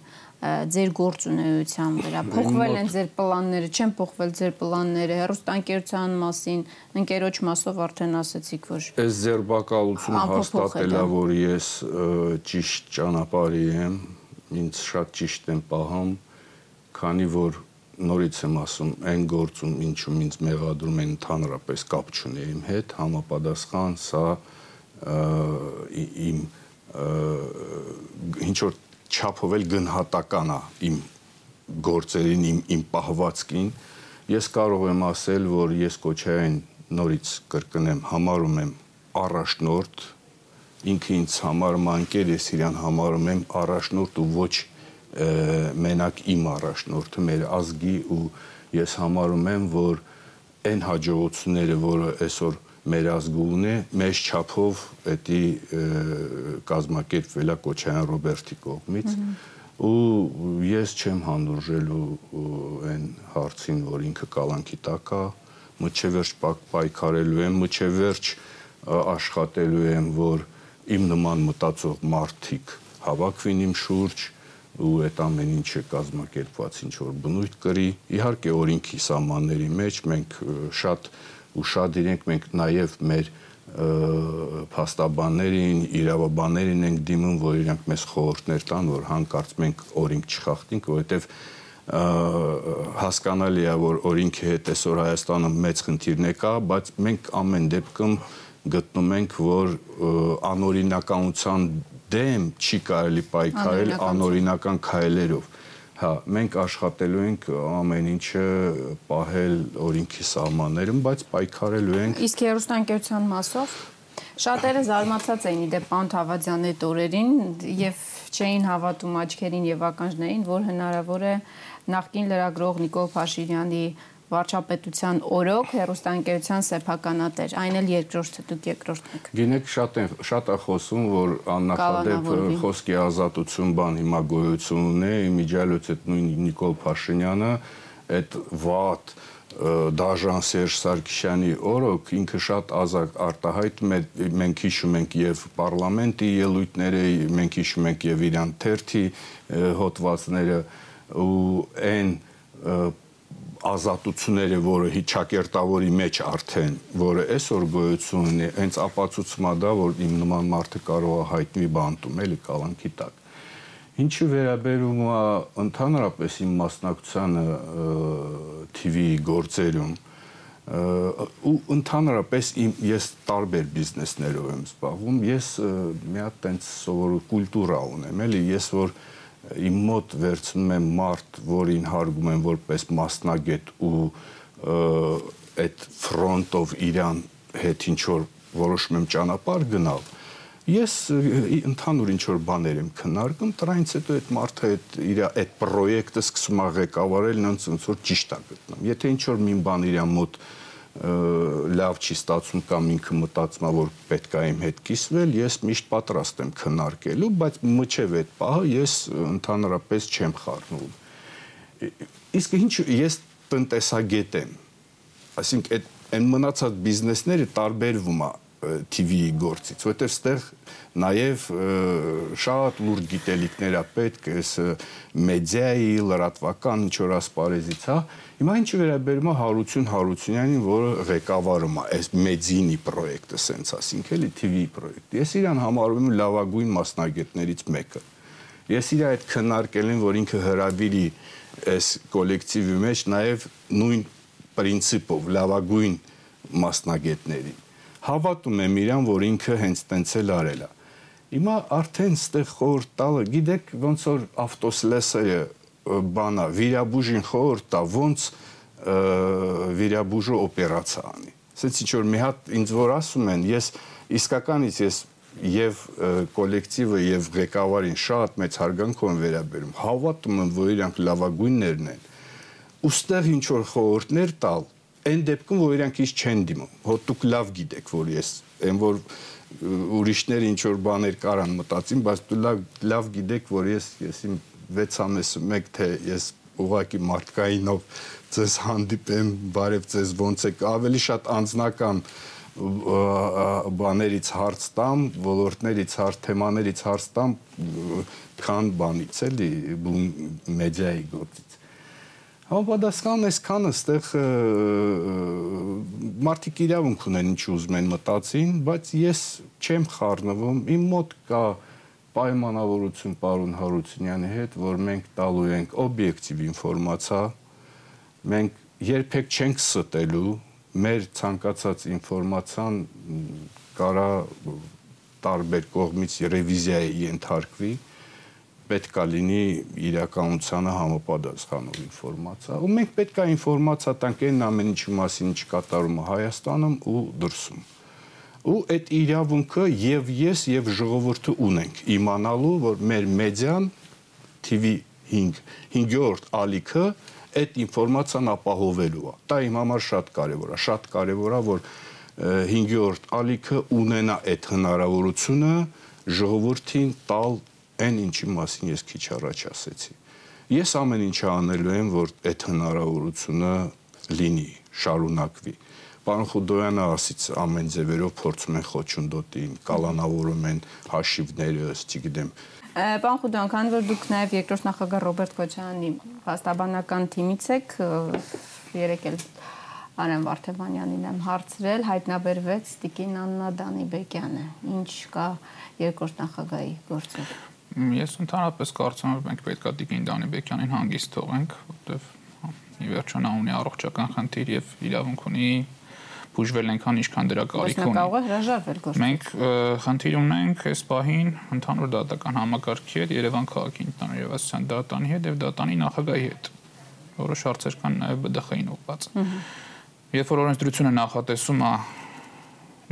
ձեր գործունեության վրա փոխվել են ձեր պլանները չեն փոխվել ձեր պլանները հերոստանկերության մասին ընկերոջ մասով արդեն ասացիք որ այս ձերբակալությունը հաստատել է որ ես ճիշտ ճանապարհի եմ ինձ շատ ճիշտ եմ պահում քանի որ նորից եմ ասում, այն գործում, ինչում ինձ մեղադրում են ընդհանրապես կապ չունի իմ հետ, համապատասխան սա իմ ինչ որ չափով էլ գնահատական է իմ գործերին, իմ իմ պահվածքին, ես կարող եմ ասել, որ ես կոչային նորից կրկնեմ, համարում եմ առաջնորդ, ինքը ինձ համարում անկեր, ես իրան համարում եմ առաջնորդ ու ոչ մենակ իմ առաջնորդը մեր ազգի ու ես համարում եմ, որ այն հաջողությունները, որը այսօր մեր ազգը ունի, մեծ չափով էդի կազմակերպվելա Կոչայան Ռոբերտի կողմից ու ես չեմ հանդուրժելու այն հարցին, որ ինքը կալանքի տակ է, մինչև պայքարելու եմ, մինչև աշխատելու եմ, որ իմ նման մտածող մարդիկ հավաքվին իմ շուրջ, ու այդ ամեն ինչը կազմակերպված ինչ որ բնույթ կրի իհարկե օրինքի սահմանների մեջ մենք շատ ուշադիր ենք մենք նաև մեր փաստաբաններին, իրավաբաններին ենք դիմում, որ իրանք մեզ խորհուրդներ տան, որ հանկարծ մենք օրինք չխախտենք, որովհետև հասկանալի է, որ օրինքի հետ այսօր Հայաստանը մեծ խնդիրներ կա, բայց մենք ամեն դեպքում գտնում ենք, որ անօրինականության դեմ չի կարելի պայքարել անօրինական քայլերով։ Հա, մենք աշխատելու ենք ամեն ինչը պահել օրինքի սահմաններում, բայց պայքարելու ենք։ Իսկ երուստանկերության մասով շատերը զարմացած էին իդեպ Պան Թավադյանի տորերին եւ չէին հավատում աչքերին եւ ականջներին, որ հնարավոր է նախկին լրագրող Նիկոլ Փաշինյանի վարչապետության օրոք հերոստանգերության սեփականատեր, այն էլ երկրորդը դուք երկրորդն եք։ Գինեք շատ են շատ է խոսում, որ աննախադեպ խոսքի ազատություն բան հիմա գոյություն ունի, իմիջիալոց այդ նույն Նիկոլ Փաշինյանը այդ վատ դաժան Սերժ Սարգսյանի օրոք ինքը շատ ազատ արտահայտում է մենք հիշում ենք եւ parlamenti ելույթները մենք հիշում ենք եւ իրան թերթի հոդվածները ու այն ազատությունները, որը հիճակերտավորի մեջ արդեն, որը այսօր գոյություն ունի, հենց ապացուցում է դա, որ իմ նման մարդը կարող է հայտնի բանտում, էլի կալանքի տակ։ Ինչի վերաբերում է ընդհանրապես իմ մասնակցությանը TV գործերում, ու ընդհանրապես իմ ես տարբեր բիզնեսներով եմ զբաղվում ես մի հատ տենց սովոր կուլտուրա ունեմ էլի ես որ իմ մոտ վերցնում եմ մարդ որին հարգում եմ որպես մասնագետ ու այդ ֆրոնտով իրան հետ ինչ որ որոշում եմ ճանապարհ գնալ ես ընդհանուր ինչ որ բաներ եմ քննարկում, դրանից հետո այդ մարդը այդ իր այդ պրոյեկտը սկսում է ղեկավարել նոնց ոնց որ ճիշտ է գտնում։ Եթե ինչ որ մի բան իր մոտ լավ չի ստացվում կամ ինքը մտածում է որ պետք է իմ հետ կիսվել, ես միշտ պատրաստ եմ քննարկելու, բայց մոչև այդ պահը ես ընդհանրապես չեմ խառնվում։ Իսկ ինչ ես տնտեսագետ եմ։ Այսինքն այդ այն մնացած բիզնեսները տարբերվում է TV-ի գործից, որովհետև ստեղ նաև շատ լուրջ գիտելիքներ է պետք, այս մեդիայի, լրատվական ինչ որ ասպարեզից, հա։ Հիմա ինչը վերաբերում է Հարություն Հարությունյանին, որը ղեկավարում է այս մեդինի պրոյեկտը, սենց ասինք, էլի TV պրոյեկտ։ Ես իրան համարում եմ լավագույն մասնագետներից մեկը։ Ես իր այդ քննարկել եմ, որ ինքը հրավիրի այս կոլեկտիվի մեջ նաև նույն պրինցիպով լավագույն մասնագետներին հավատում եմ իրան, որ ինքը հենց տենց էլ արել է։ Հիմա արդեն ստեղ խորտ տալը, գիտեք, ոնց որ ավտոսլեսերը բանա, վիրաբուժին խորտ տա, ոնց վիրաբուժը օպերացիա անի։ Սենց ինչ որ մի հատ ինձ որ ասում են, ես իսկականից ես եւ կոլեկտիվը եւ ղեկավարին շատ մեծ հարգանքով եմ վերաբերում։ Հավատում եմ, որ իրանք լավագույններն են։ Ոստեղ ինչ որ խորհուրդներ տալ, այն դեպքում որ իրանք ինչ չեն դիմում հո դուք լավ գիտեք որ ես այն որ ուրիշները ինչ որ բաներ կարան մտածին բայց դու լավ լավ գիտեք որ ես ես իմ 6 ամեսը մեկ թե ես ուղակի մարդկայինով ձեզ հանդիպեմ բարև ձեզ ոնց եք ավելի շատ անձնական բաներից հարց տամ, ոլորտներից հարց, թեմաներից հարց տամ, քան բանից էլի մեդիայի գործից։ Համապատասխան այսքանը ստեղ մարդիկ իրավունք ունեն ինչ ուզում են մտածին, բայց ես չեմ խառնվում։ Իմ մոտ կա պայմանավորություն պարոն Հարությունյանի հետ, որ մենք տալու ենք օբյեկտիվ ինֆորմացիա, մենք երբեք չենք ստելու մեր ցանկացած ինֆորմացիան կարա տարբեր կողմից ռևիզիայի ենթարկվի, են պետքա լինի իրականությանը համապատասխանող ինֆորմացիա։ Ու մենք պետքա ինֆորմացիա տանք այն ամեն ինչի մասին, ինչ կատարում է Հայաստանում ու դրսում։ Ու այդ իրավունքը եւ ես եւ ժողովուրդը ունենք իմանալու, որ մեր մեդիան TV 5 5-րդ ալիքը այդ ինֆորմացիան ապահովելու է։ Դա իմ համար շատ կարևոր է, շատ կարևոր է, որ 5-րդ ալիքը ունենա այդ հնարավորությունը ժողովրդին տալ այն ինչի մասին ես քիչ առաջ ասեցի։ Ես ամեն ինչը անելու եմ, որ այդ հնարավորությունը լինի, շարունակվի։ Պարոն Խուդոյանը ասից ամեն ձևերով փորձում են խոչընդոտին, կալանավորում են հաշիվները, չգիտեմ, Պարոն Խուդոյան, քանի որ դուք նաև երկրորդ նախագահ Ռոբերտ Քոչարյանի փաստաբանական թիմից եք, երեք էլ Արեն Վարդևանյանին եմ հարցրել, հայտնաբերվեց Տիկին Աննա Դանիբեկյանը։ Ինչ կա երկրորդ նախագահի գործով։ Ես ընդհանրապես կարծում եմ, մենք պետք է Տիկին Դանիբեկյանին հանգիստ թողենք, որտեվ ի վերջո նա ունի առողջական խնդիր եւ իրավունք ունի բուժվել այնքան ինչքան դրա կարիք ունի։ Կարող է հրաժարվել գործից։ Մենք խնդիր ունենք այս պահին ընդհանուր դատական համակարգի հետ, Երևան քաղաքի ինքնանուն երևացության դատանի հետ եւ դատանի նախագահի հետ։ Որոշ հարցեր կան նաեւ ԲԴԽ-ին ուղված։ Երբ որ օրենսդրությունը նախատեսում է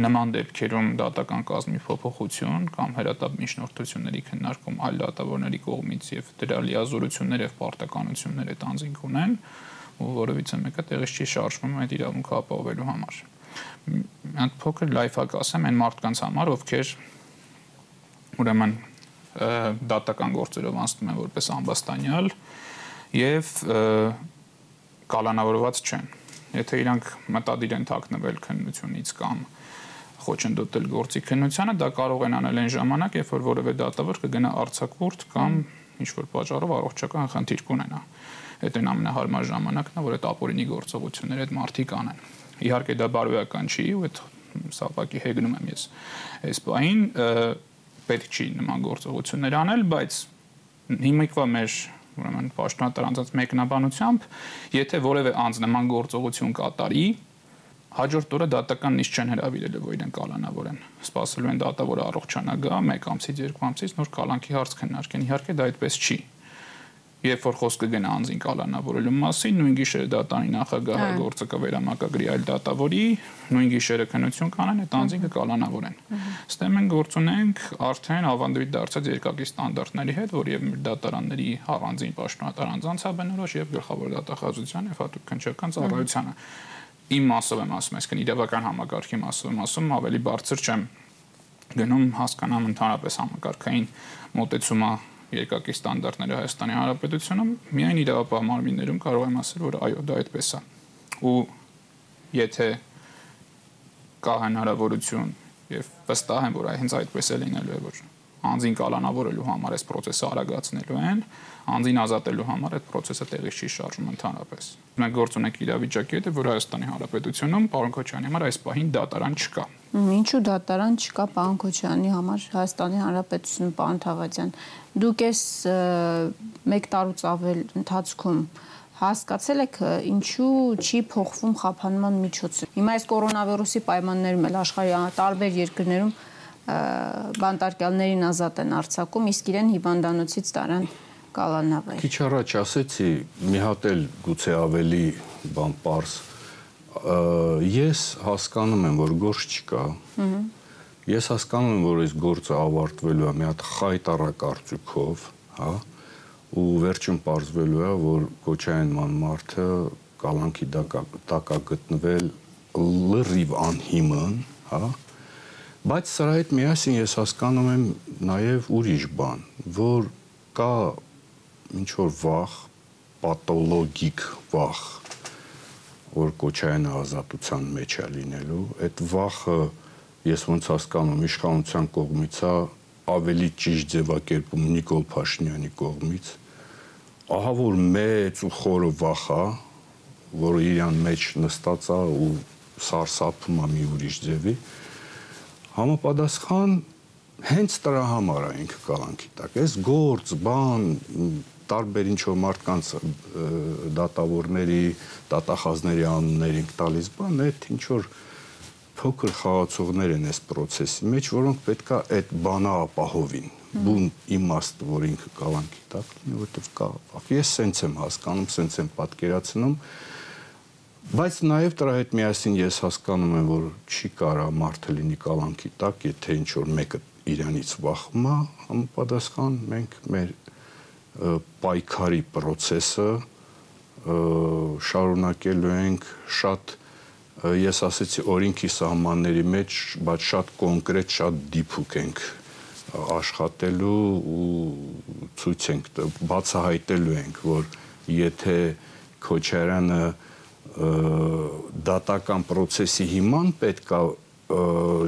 նման դեպքերում դատական կազմի փոփոխություն կամ հրատապ միջնորդությունների քննարկում այլ դատավորների կողմից եւ դրա լիազորություններ եւ պարտականություններ այդ անձինք ունեն ու որովիցե մեկը տեղից չի շարժվում այդ իրավունքը ապահովելու համար։ Մի փոքր լայֆակ ասեմ այն մարդկանց համար, ովքեր ուրեմն դատական գործերով անցնում են որպես ամբաստանյալ եւ կալանավորված չեն։ Եթե իրանք մտադիր են թաքնվել քննությունից կամ խոչընդոտել գործի քննությանը, դա կարող են անել այն ժամանակ, երբ որ որևէ դատավոր կգնա արցակուրտ կամ ինչ որ պատճառով առողջական խնդիր կունենա։ Այդ այն ամենահարմար ժամանակն է, որ այդ ապօրինի գործողությունները այդ մարդիկ անեն։ Իհարկե դա բարոյական չի, ու այդ սապակի հեգնում եմ ես։ Այս բային պետք չի նման գործողություններ անել, բայց հիմիկվա մեր ուրեմն պաշտոնատար անձած մեկնաբանությամբ, եթե որևէ անձ նման գործողություն կատարի, հաջորդ օրը դատական նիստ չեն հրավիրել, որ իրեն կալանավորեն։ Սպասելու են դատավորը առողջանա գա 1 ամսից 2 ամսից նոր կալանքի հարց քննարկեն։ Իհարկե դա այդպես չի երբ որ խոսքը գնա անձին կալանավորելու մասին, նույն գիշերը դատանի նախագահը հա։ գործը կվերամակագրի այլ դատավորի, նույն գիշերը քննություն կանեն, այդ անձին կկալանավորեն։ Ստե մենք գործ ունենք արդեն ավանդույթ դարձած երկակի ստանդարտների հետ, որ եւ դատարանների առանձին պաշտոնատար անձանց հաբենորոշ եւ գլխավոր դատախազության եւ հատուկ քննչական ծառայությանը։ Իմ մասով եմ ասում, այսինքն իրավական համակարգի մասով եմ ասում, ավելի բարձր չեմ գնում հասկանամ ընդհանրապես համակարգային մոտեցումը երկակի ստանդարտները Հայաստանի Հանրապետությունում, միայն իրավապահ մարմիններում կարող եմ ասել, որ այո, դա այդպես է։ Ու եթե կա հնարավորություն եւ վստահ եմ, որ հենց այդպես է լինելու է, որ անձին կալանավորելու համար այս process-ը արագացնելու են, անձին ազատելու համար այդ process-ը տեղի չի շարժում ընդհանրապես։ Մենք գործ ունենք իրավիճակի հետ, որ Հայաստանի Հանրապետությունում պարոն Քոչյանի համար այս պահին դատարան չկա։ Ինչու դատարան չկա պարոն Քոչյանի համար Հայաստանի Հանրապետությունում պարոն Թավադյան։ Դուք այս 1 տարուց ավել ընթացքում հասկացել եք ինչու չի փոխվում խափանման միջոցը։ Հիմա այս կորոնավիրուսի պայմաններում էլ աշխարհի տարբեր երկրներում բանտարկյալներին ազատ են արձակում, իսկ իրեն հիվանդանոցից տարան կալանավեր։ Քիչ առաջ ասեցի, մի հատ էլ գուցե ավելի բան པարս ես հասկանում եմ, որ գործ չկա։ Ես հասկանում եմ, որ այս գործը ավարտվելու է մի հատ խայտարակարծուքով, հա, ու վերջում պարզվելու է, որ Կոչայան ման մարդը կալանքի տակա գտնվել լրիվ անհիմն, հա, բայց սրա հետ միասին ես հասկանում եմ նաև ուրիշ բան, որ կա ինչ որ վախ, պաթոլոգիկ վախ, որ Կոչայանը ազատության մեջ է լինելու, այդ վախը ես ոնց հասկանում իշխանության կողմից է ավելի ճիշտ ձևակերպում Նիկոլ Փաշինյանի կողմից ահա որ մեծ ու խորը վախ է որը իրան մեջ նստած է ու սարսափում է մի ուրիշ ձևի համապատասխան հենց դրա համար ինքը կալանքի տակ այս գործ բան տարբեր ինչ որ մարդկանց դատավորների, դատախազների անուններ ենք տալիս, բան այդ ինչ որ փոքր խաղացողներ են այս process-ի մեջ, որոնք պետքա այդ բանը ապահովին բուն իմաստ, որ ինքը կալանքի տակ լինի, որովհետև կա։ Ես սենց եմ հասկանում, սենց եմ պատկերացնում, բայց նաև դրա հետ միասին ես հասկանում եմ, որ չի կարա մարդը լինի կալանքի տակ, եթե ինչ որ մեկը իրանից վախում է, համապատասխան մենք մեր պայքարի process-ը շարունակելու ենք շատ ես ասեցի օրինքի սահմանների մեջ, բայց շատ կոնկրետ, շատ դիփուկ ենք աշխատելու ու ցույց ենք բացահայտելու ենք, որ եթե Քոչարյանը դատական process-ի հիման պետքա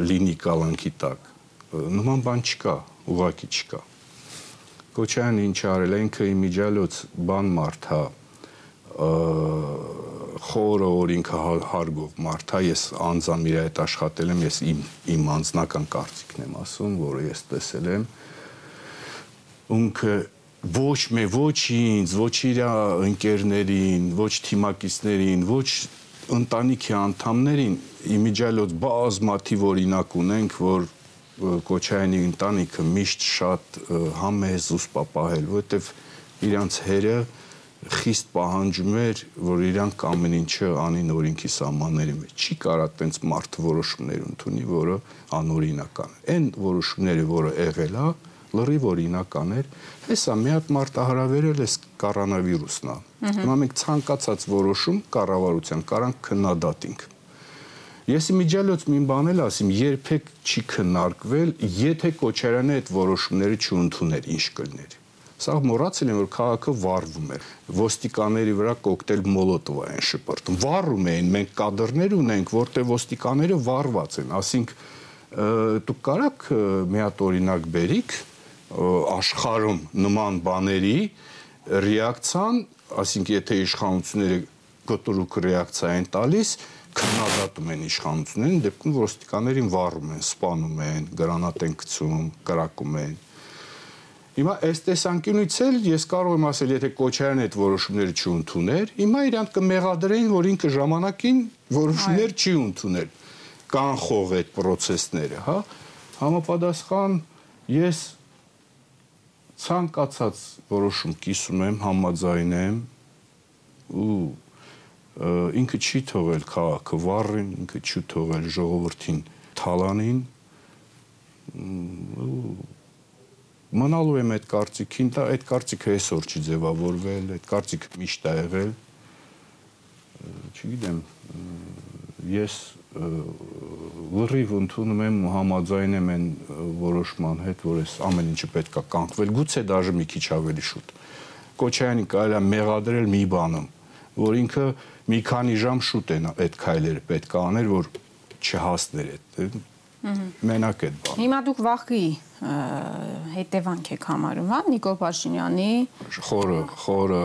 լինի կալանքի տակ, նման բան չկա, ուղակի չկա։ Քոչյանը ինչ արել, ինքը իմիջալոց բան մարդ է, խորը օրինքը հարգող մարդ է, ես անձամ իր հետ աշխատել եմ, ես իմ իմ անձնական կարծիքն եմ ասում, որը ես տեսել եմ։ Ունքը ոչ մե ոչ ինձ, ոչ իր ընկերներին, ոչ թիմակիցներին, ոչ ընտանիքի անդամներին իմիջալոց բազմաթիվ օրինակ ունենք, որ Կոչայանի ընտանիքը միշտ շատ համեզ ու սպապահել, որովհետև իրանց հերը խիստ պահանջում էր, որ իրանք ամեն ինչը անին օրինքի սահմանների մեջ։ Չի կարա տենց մարդ որոշումներ ընդունի, որը անօրինական է։ Այն որոշումները, որը եղել է, լրիվ օրինական էր։ Հեսա մի հատ մարտահրավերել է կորոնավիրուսն է։ Հիմա մենք ցանկացած որոշում կառավարության կարանք քննադատենք Ես իմիջիալոց մի բան էլ ասիմ, երբեք չի քննարկվել, եթե Կոչարյանը այդ որոշումները չընդուներ, ինչ կլներ։ Սա մոռացել եմ, որ քաղաքը վառվում է։ Ոստիկաների վրա կոկտեյլ մոլոտով են շպրտում։ Վառում էին, մենք կադրներ ունենք, որտեղ ոստիկաները վառված են, ասինք դուք կարաք մի հատ օրինակ բերիք աշխարհում նման բաների ռեակցիան ասինքն եթե իշխանությունները կտրուկ ռեակցիա են տալիս, քննադատում են իշխանություններին, դեպքում ոստիկաններին վառում են, սպանում են, գրանատ են գցում, կրակում են։ Հիմա այս տեսանկյունից էլ ես կարող եմ ասել, եթե Կոչարյանը այդ որոշումները չընդուներ, հիմա իրանք կմեղադրեին, որ ինքը ժամանակին որոշումներ չի ընդունել կանխող այդ process-ները, հա։ Համապատասխան ես ցանկացած որոշում կիսում եմ, համաձայն եմ ու ինքը չի թողել քաղաքը վառին, ինքը չի թողել ժողովրդին թալանին մնալու եմ այդ կարծիքին, դա այդ կարծիքը այսօր չի ձևավորվել, այդ կարծիքը միշտ ա եղել։ Չգիտեմ, ես լրիվ ընդունում եմ համաձայն եմ այն որոշման հետ, որ այս ամեն ինչը պետքա կանգնել, գուցե դաժե մի քիչ ավելի շուտ։ Կոչայանի կարելի է մեղադրել մի բանում, որ ինքը մի քանի ժամ շուտ են այդ քայլերը պետք է աներ, որ չհասներ այդ մենակ այդ բան։ Հիմա դուք վախի հետևանք եք համարում, հա, Նիկոլ Փաշինյանի խորը, խորը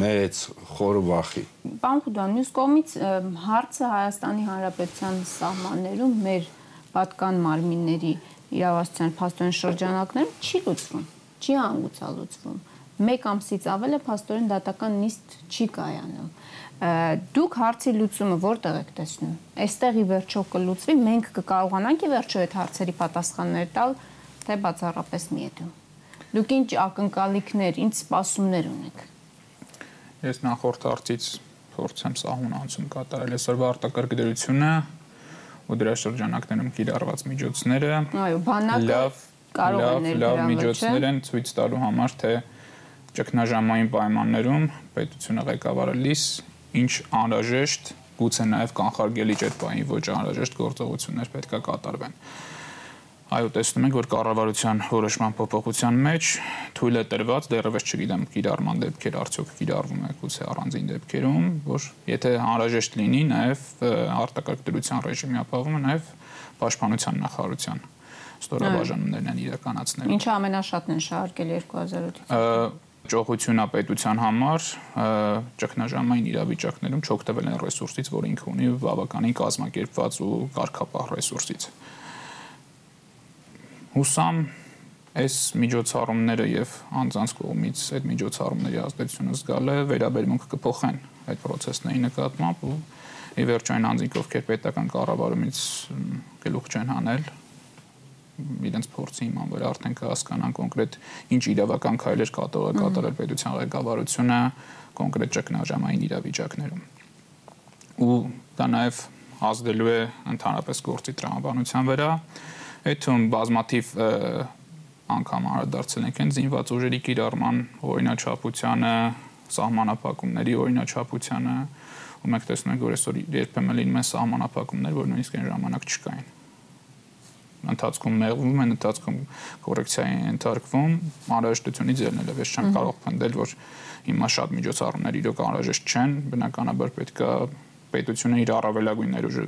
մեծ խորը վախի։ Պարոն Խուդան, մյուս կողմից հարցը Հայաստանի Հանրապետության սահմաններում մեր պատկան մարմինների իրավասության փաստորեն շրջանակներում չի լուծվում, չի հանգուցալուծվում։ Մեկ ամսից ավել է փաստորեն դատական նիստ չի կայանում դուք հարցի լուծումը որտեղ եք տեսնում։ Այստեղ ի վերջո կլուծվի, մենք կկարողանանք ի վերջո այդ հարցերի պատասխաններ տալ, թե բացառապես միեդում։ Դուք ինչ ակնկալիքներ, ինչ սպասումներ ունեք։ Ես նախորդ հարցից փորձեմ սահուն անցում կատարել. Այսօրվա արտակարգ ու դրա շրջանակներում կիրառված միջոցները։ Այո, բանակը լավ կարող են ներդրել լավ միջոցներ են ցույց տալու համար, թե ճգնաժամային պայմաններում պետությունը ղեկավարելիս ինչ անհրաժեշտ, գուցե նաև կանխարգելի բանի ոչ անհրաժեշտ գործողություններ պետքա կատարվեն։ Այո, տեսնում ենք, որ կառավարության որոշման փոփոխության մեջ թույլ է տրված, դեռևս չգիտեմ, կիրառման դեպքեր արդյոք կիրառվում է գուցե առանձին դեպքերում, որ եթե անհրաժեշտ լինի, նաև արտակարգ դրության ռեժիմի ապահովումը նաև պաշտպանության նախարարության ստորաբաժանումներն են իրականացնելու։ Ինչը ամենաշատն են շահարկել 2008-ից ճոխությունապետության համար ճգնաժամային իրավիճակներում չօգտվել են ռեսուրսից, որ ինքը ունի բավականին կազմակերպված ու կարգապահ ռեսուրսից։ Հուսամ այս միջոցառումները եւ անձանց կողմից այդ միջոցառումների ազդեցությունը զգալը վերաբերմունք կփոխեն այդ process-ների նկատմամբ ու ի վերջո այն անձինք ովքեր պետական կառավարումից գլուխ չեն հանել իրենց փորձի հիման վրա արդեն կհասկանան կոնկրետ ինչ իրավական քայլեր կատարել կատարել պետության ղեկավարությունը կոնկրետ ճգնաժամային իրավիճակներում ու դա նաև ազդելու է ընդհանրապես գործի տրամաբանության վրա այդ թվում բազմաթիվ անգամ անդրադարձել ենք այն զինված ուժերի կիրառման օրինաչափությանը սահմանափակումների օրինաչափությանը ու մենք տեսնում ենք որ այսօր երբեմն լինում են սահմանափակումներ որ նույնիսկ այն ժամանակ չկային ընթացքում մեղվում են, ընթացքում կոռեկցիայի ենթարկվում, անհրաժեշտությունից ելնել է։ Ես չեմ կարող փնդել, որ հիմա շատ միջոցառումներ իրոք անհրաժեշտ չեն, բնականաբար պետքա պետությունը իր առավելագույն ներուժը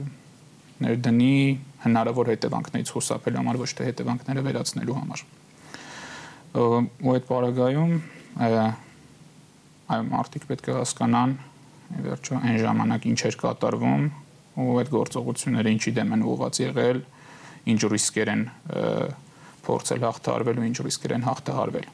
ներդնի հնարավոր հետևանքներից խուսափելու համար, ոչ թե հետևանքները վերացնելու համար։ Ու այդ պարագայում այո, մարդիկ պետք է հասկանան, վերջո այն ժամանակ ինչ էր կատարվում ու այդ գործողությունները ինչի դեմ են ուղղված եղել, ու ինչ ռիսկեր են փորձել հաղթահարվել ու ինչ ռիսկեր են հաղթահարվել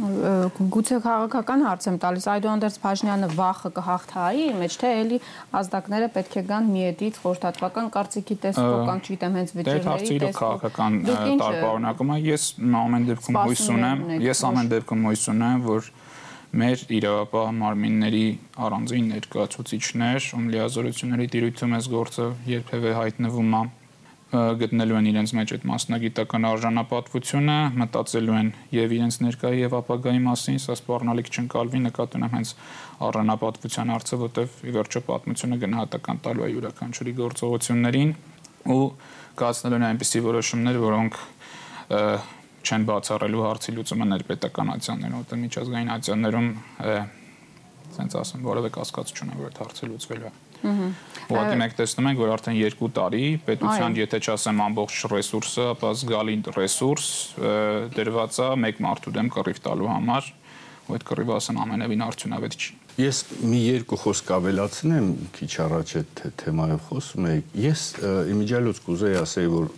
գուցե քաղաքական հարց եմ տալիս. Այդուհանդերձ Փաշինյանը վախը կհաղթահարի մեջ թե էլի ազդակները պետք է գան միետից խորհրդատվական կարծիքի տեսքով կամ չգիտեմ հենց վիճերների տեսքով քաղաքական տարբերակում ես ամեն դեպքում հույս ունեմ ես ամեն դեպքում հույս ունեմ որ մեր իրավապահ մարմինների առանձին ներկայացուցիչներ ում լիազորությունների տիրույթում էս գործը երբևէ հայտնվում է գտնելու են իրենց մեջ այդ մասնագիտական արժանապատվությունը, մտածելու են եւ իրենց ներկայի եւ ապագայի մասին, սա սպառնալիք չընկալվի նկատի ունեմ հենց արժանապատվության հարցը, որտեվ ի վերջո պատմությունը գնահատական տալու է յուրաքանչյուրի գործողություններին ու կայացնելու են այնպիսի որոշումներ, որոնք չեն բացառելու հարցի լուծումը ներպետական ացիաներում, որտեղ միջազգային ացիաներում ասենց ասեմ, որևէ կասկած չունեմ, որ այդ հարցը լուծվելու է։ Ուղղակի մենք տեսնում ենք, որ արդեն 2 տարի պետության, եթե չասեմ ամբողջ ռեսուրսը, ապա զգալի ռեսուրս դրված է մեկ մարդու դեմ կռիվ տալու համար ու այդ կռիվը ասեմ ամենևին արդյունավետ չի։ Ես մի երկու խոսք ավելացնեմ, քիչ առաջ այդ թեմայով խոսում եք։ Ես իմիջիալոց կուզեի ասել, որ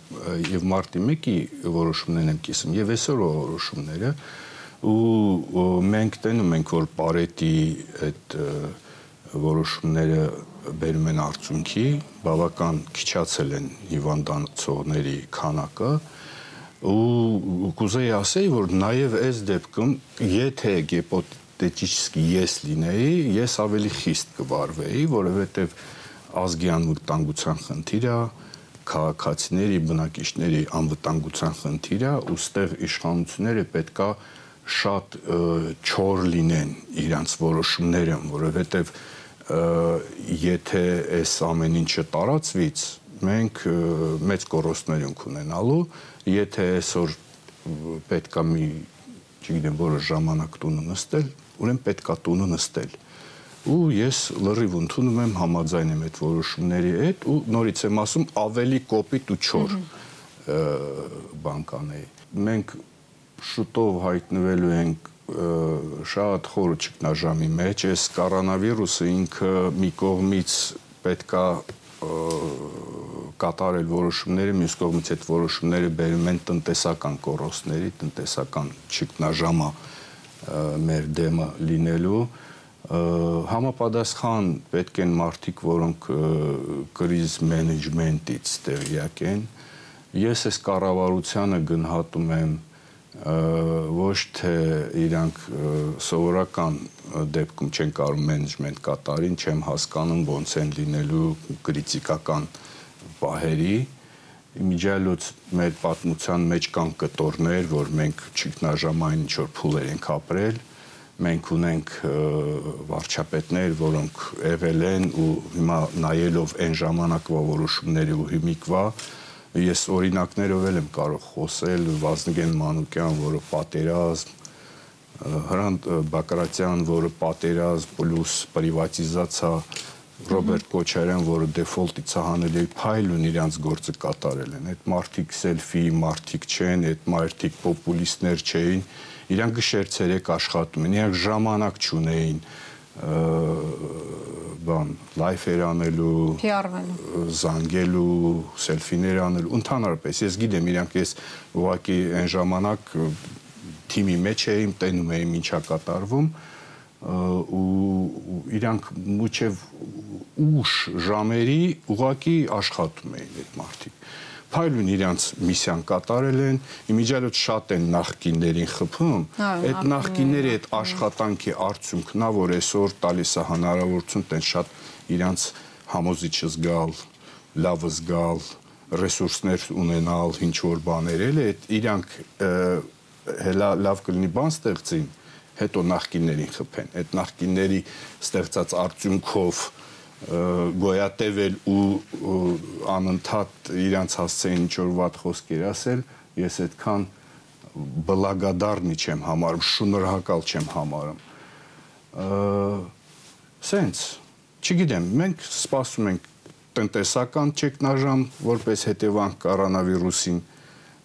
եւ մարտի 1-ի որոշումներն եմ կիսում եւ այսօր որոշումները ու մենք տենում ենք որ Պարետի այդ որոշումները բերում են արդյունքի, բավական քիչացել են հիվանդանոցողների քանակը ու կուզեի ասել, որ նաև այս դեպքում եթե գեպոտ տեխնիկի ես լինեի, ես ավելի խիստ կվարվեի, որովհետև ազգի անվտանգության խնդիրը քաղաքացիների, բնակիչների անվտանգության խնդիրը, ու ստեղ իշխանությունները պետքա շատ չոր լինեն իրանց որոշումները, որովհետև եթե այս ամեն ինչը տարածվից, մենք մեծ կորոստներ ենք ունենալու, եթե այսօր պետքա մի, չգիտեմ, որը ժամանակ տունը նստել, ուրեմն պետքա տունը նստել ու ես լրիվ ընդունում եմ համաձայն եմ այդ որոշումների հետ ու նորից եմ ասում ավելի կոպիտ ու չոր բանկանեի մենք շուտով հայտնվելու ենք շատ խոր ճգնաժամի մեջ այս կորոնավիրուսը ինքը մի կողմից պետքա կատարել որոշումները, մյուս կողմից այդ որոշումները բերում են տնտեսական կորոստների, տնտեսական ճգնաժամը մեր դեմը լինելու համապատասխան պետք են մարդիկ, որոնք կրիզ մենեջմենտից տեղյակ են։ Ես այս կառավարությանը գնահատում եմ ոչ թե իրանք սովորական դեպքում չեն կարող մենեջմենտ կատարին, չեմ հասկանում ոնց են լինելու քրիտիկական պահերի, իմիջիալոց մեր պատմության մեջ կան կտորներ, որ մենք ճգնաժամային ինչ որ փուլեր ենք ապրել, մենք ունենք վարչապետներ, որոնք եղել են ու հիմա նայելով այն ժամանակվա որոշումների ու հիմիկվա ես օրինակներով եմ կարող խոսել Վազգեն Մանուկյան, որը պատերազմ Հրանտ Բակրատյան, որը պատերազմ պլյուս պրիվատիզացիա Ռոբերտ Կոչարյան, որը դեֆոլտի ցահանել է փայլուն իրանց գործը կատարել են։ Այդ մարտիկ սելֆի մարտիկ չեն, այդ մարտիկ պոպուլիստներ չէին։ Իրանք գշերցերեք աշխատում են, իրանք ժամանակ չունեին բան լայֆեր անելու, PR-վելու, զանգելու, սելֆիներ անելու, ընդհանրապես ես գիտեմ իրանք ես ուղակի այն ժամանակ թիմի մեջ էի, տենում էի ինչա կատարվում, ու իրանք մուչև ուշ ժամերի ուղակի աշխատում էին այդ մարդիկ փայլուն իրանց միսիան կատարել են, իմիջիալոց շատ են նախկիններին խփում, այդ նախկինների այդ աշխատանքի արդյունքն է, որ այսօր տալիս է հնարավորություն տեն շատ իրանց համոզիչ զգալ, լավ զգալ, ռեսուրսներ ունենալ, ինչ որ բաներ էլ այդ իրանք հելա լավ կլինի բան ստեղծին, հետո նախկիններին խփեն։ Այդ նախկինների ստեղծած արդյունքով գոյատևել ու անընդհատ իրանց հասցեին ինչ որ վատ խոսքեր ասել, ես այդքան բլագադարնի չեմ համարում, շնորհակալ չեմ համարում։ Սենց, չգիտեմ, մենք սպասում ենք տնտեսական ճգնաժամ որպես հետևանք կորոնավիրուսին,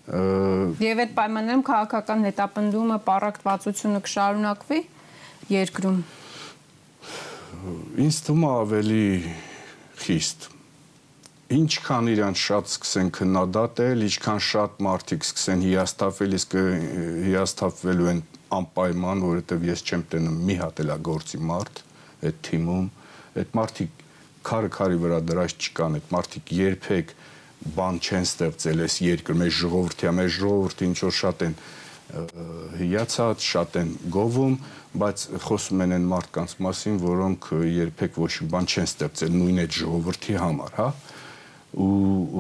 Եվ այդ պայմաններում քաղաքական հետապնդումը, պարակտվածությունը կշարունակվի երկրում։ Ինձ թվում է ավելի խիստ ինչքան իրանց շատ սկսեն քննադատել, ինչքան շատ մարդիկ սկսեն հիասթափվել, իսկ հիասթափվելու են անպայման, որովհետև ես չեմ տենում մի հատ էլա գործի մարդ այդ թիմում, այդ մարդիկ քարը քարի վրա դրած չկան, այդ մարդիկ երբեք բան չեն ստեղծել այս երկրում, այս ժողովրդի, մեր ժողովրդի ինչ որ շատ են հիացած, շատ են գովում, բայց խոսում են այն մարդկանց մասին, որոնք երբեք ոչ մի բան չեն ստեղծել նույն այդ ժողովրդի համար, հա? ու,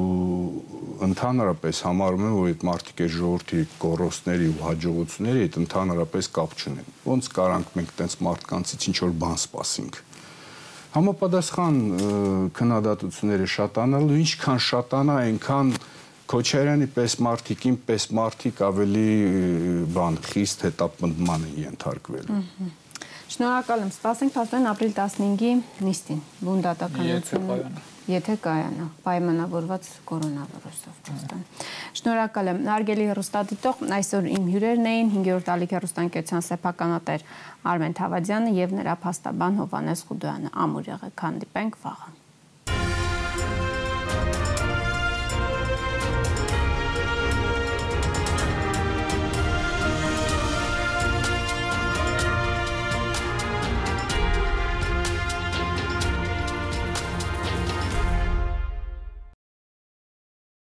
ու ընդհանրապես համարում եմ, որ այդ մարդիկ այդ ժողովրդի կորոստների ու հաջողությունների հետ ընդհանրապես կապ չունեն։ Ոնց կարանք մենք տենց մարդկանցից ինչ որ բան սպասենք համապատասխան քննադատությունները շատանալու ինչքան շատանա այնքան Քոչարյանի պես մարդիկին պես մարդիկ ավելի բան խիստ հետապնդման են ենթարկվելու։ Շնորհակալ եմ։ Սպասենք փաստորեն ապրիլ 15-ի նիստին։ Բուն դատականությունը եթե կայանա պայմանավորված կորոնավիրուսով Ռուստան։ Շնորհակալ եմ։ Հարգելի հեռուստադիտող, այսօր իմ հյուրերն էին 5-րդ ալիք հեռուստանկյացության սեփականատեր Արմեն Թավադյանը եւ նրա փաստաբան Հովանես Խուդոյանը։ Ամուր եղեք, հանդիպենք վաղը։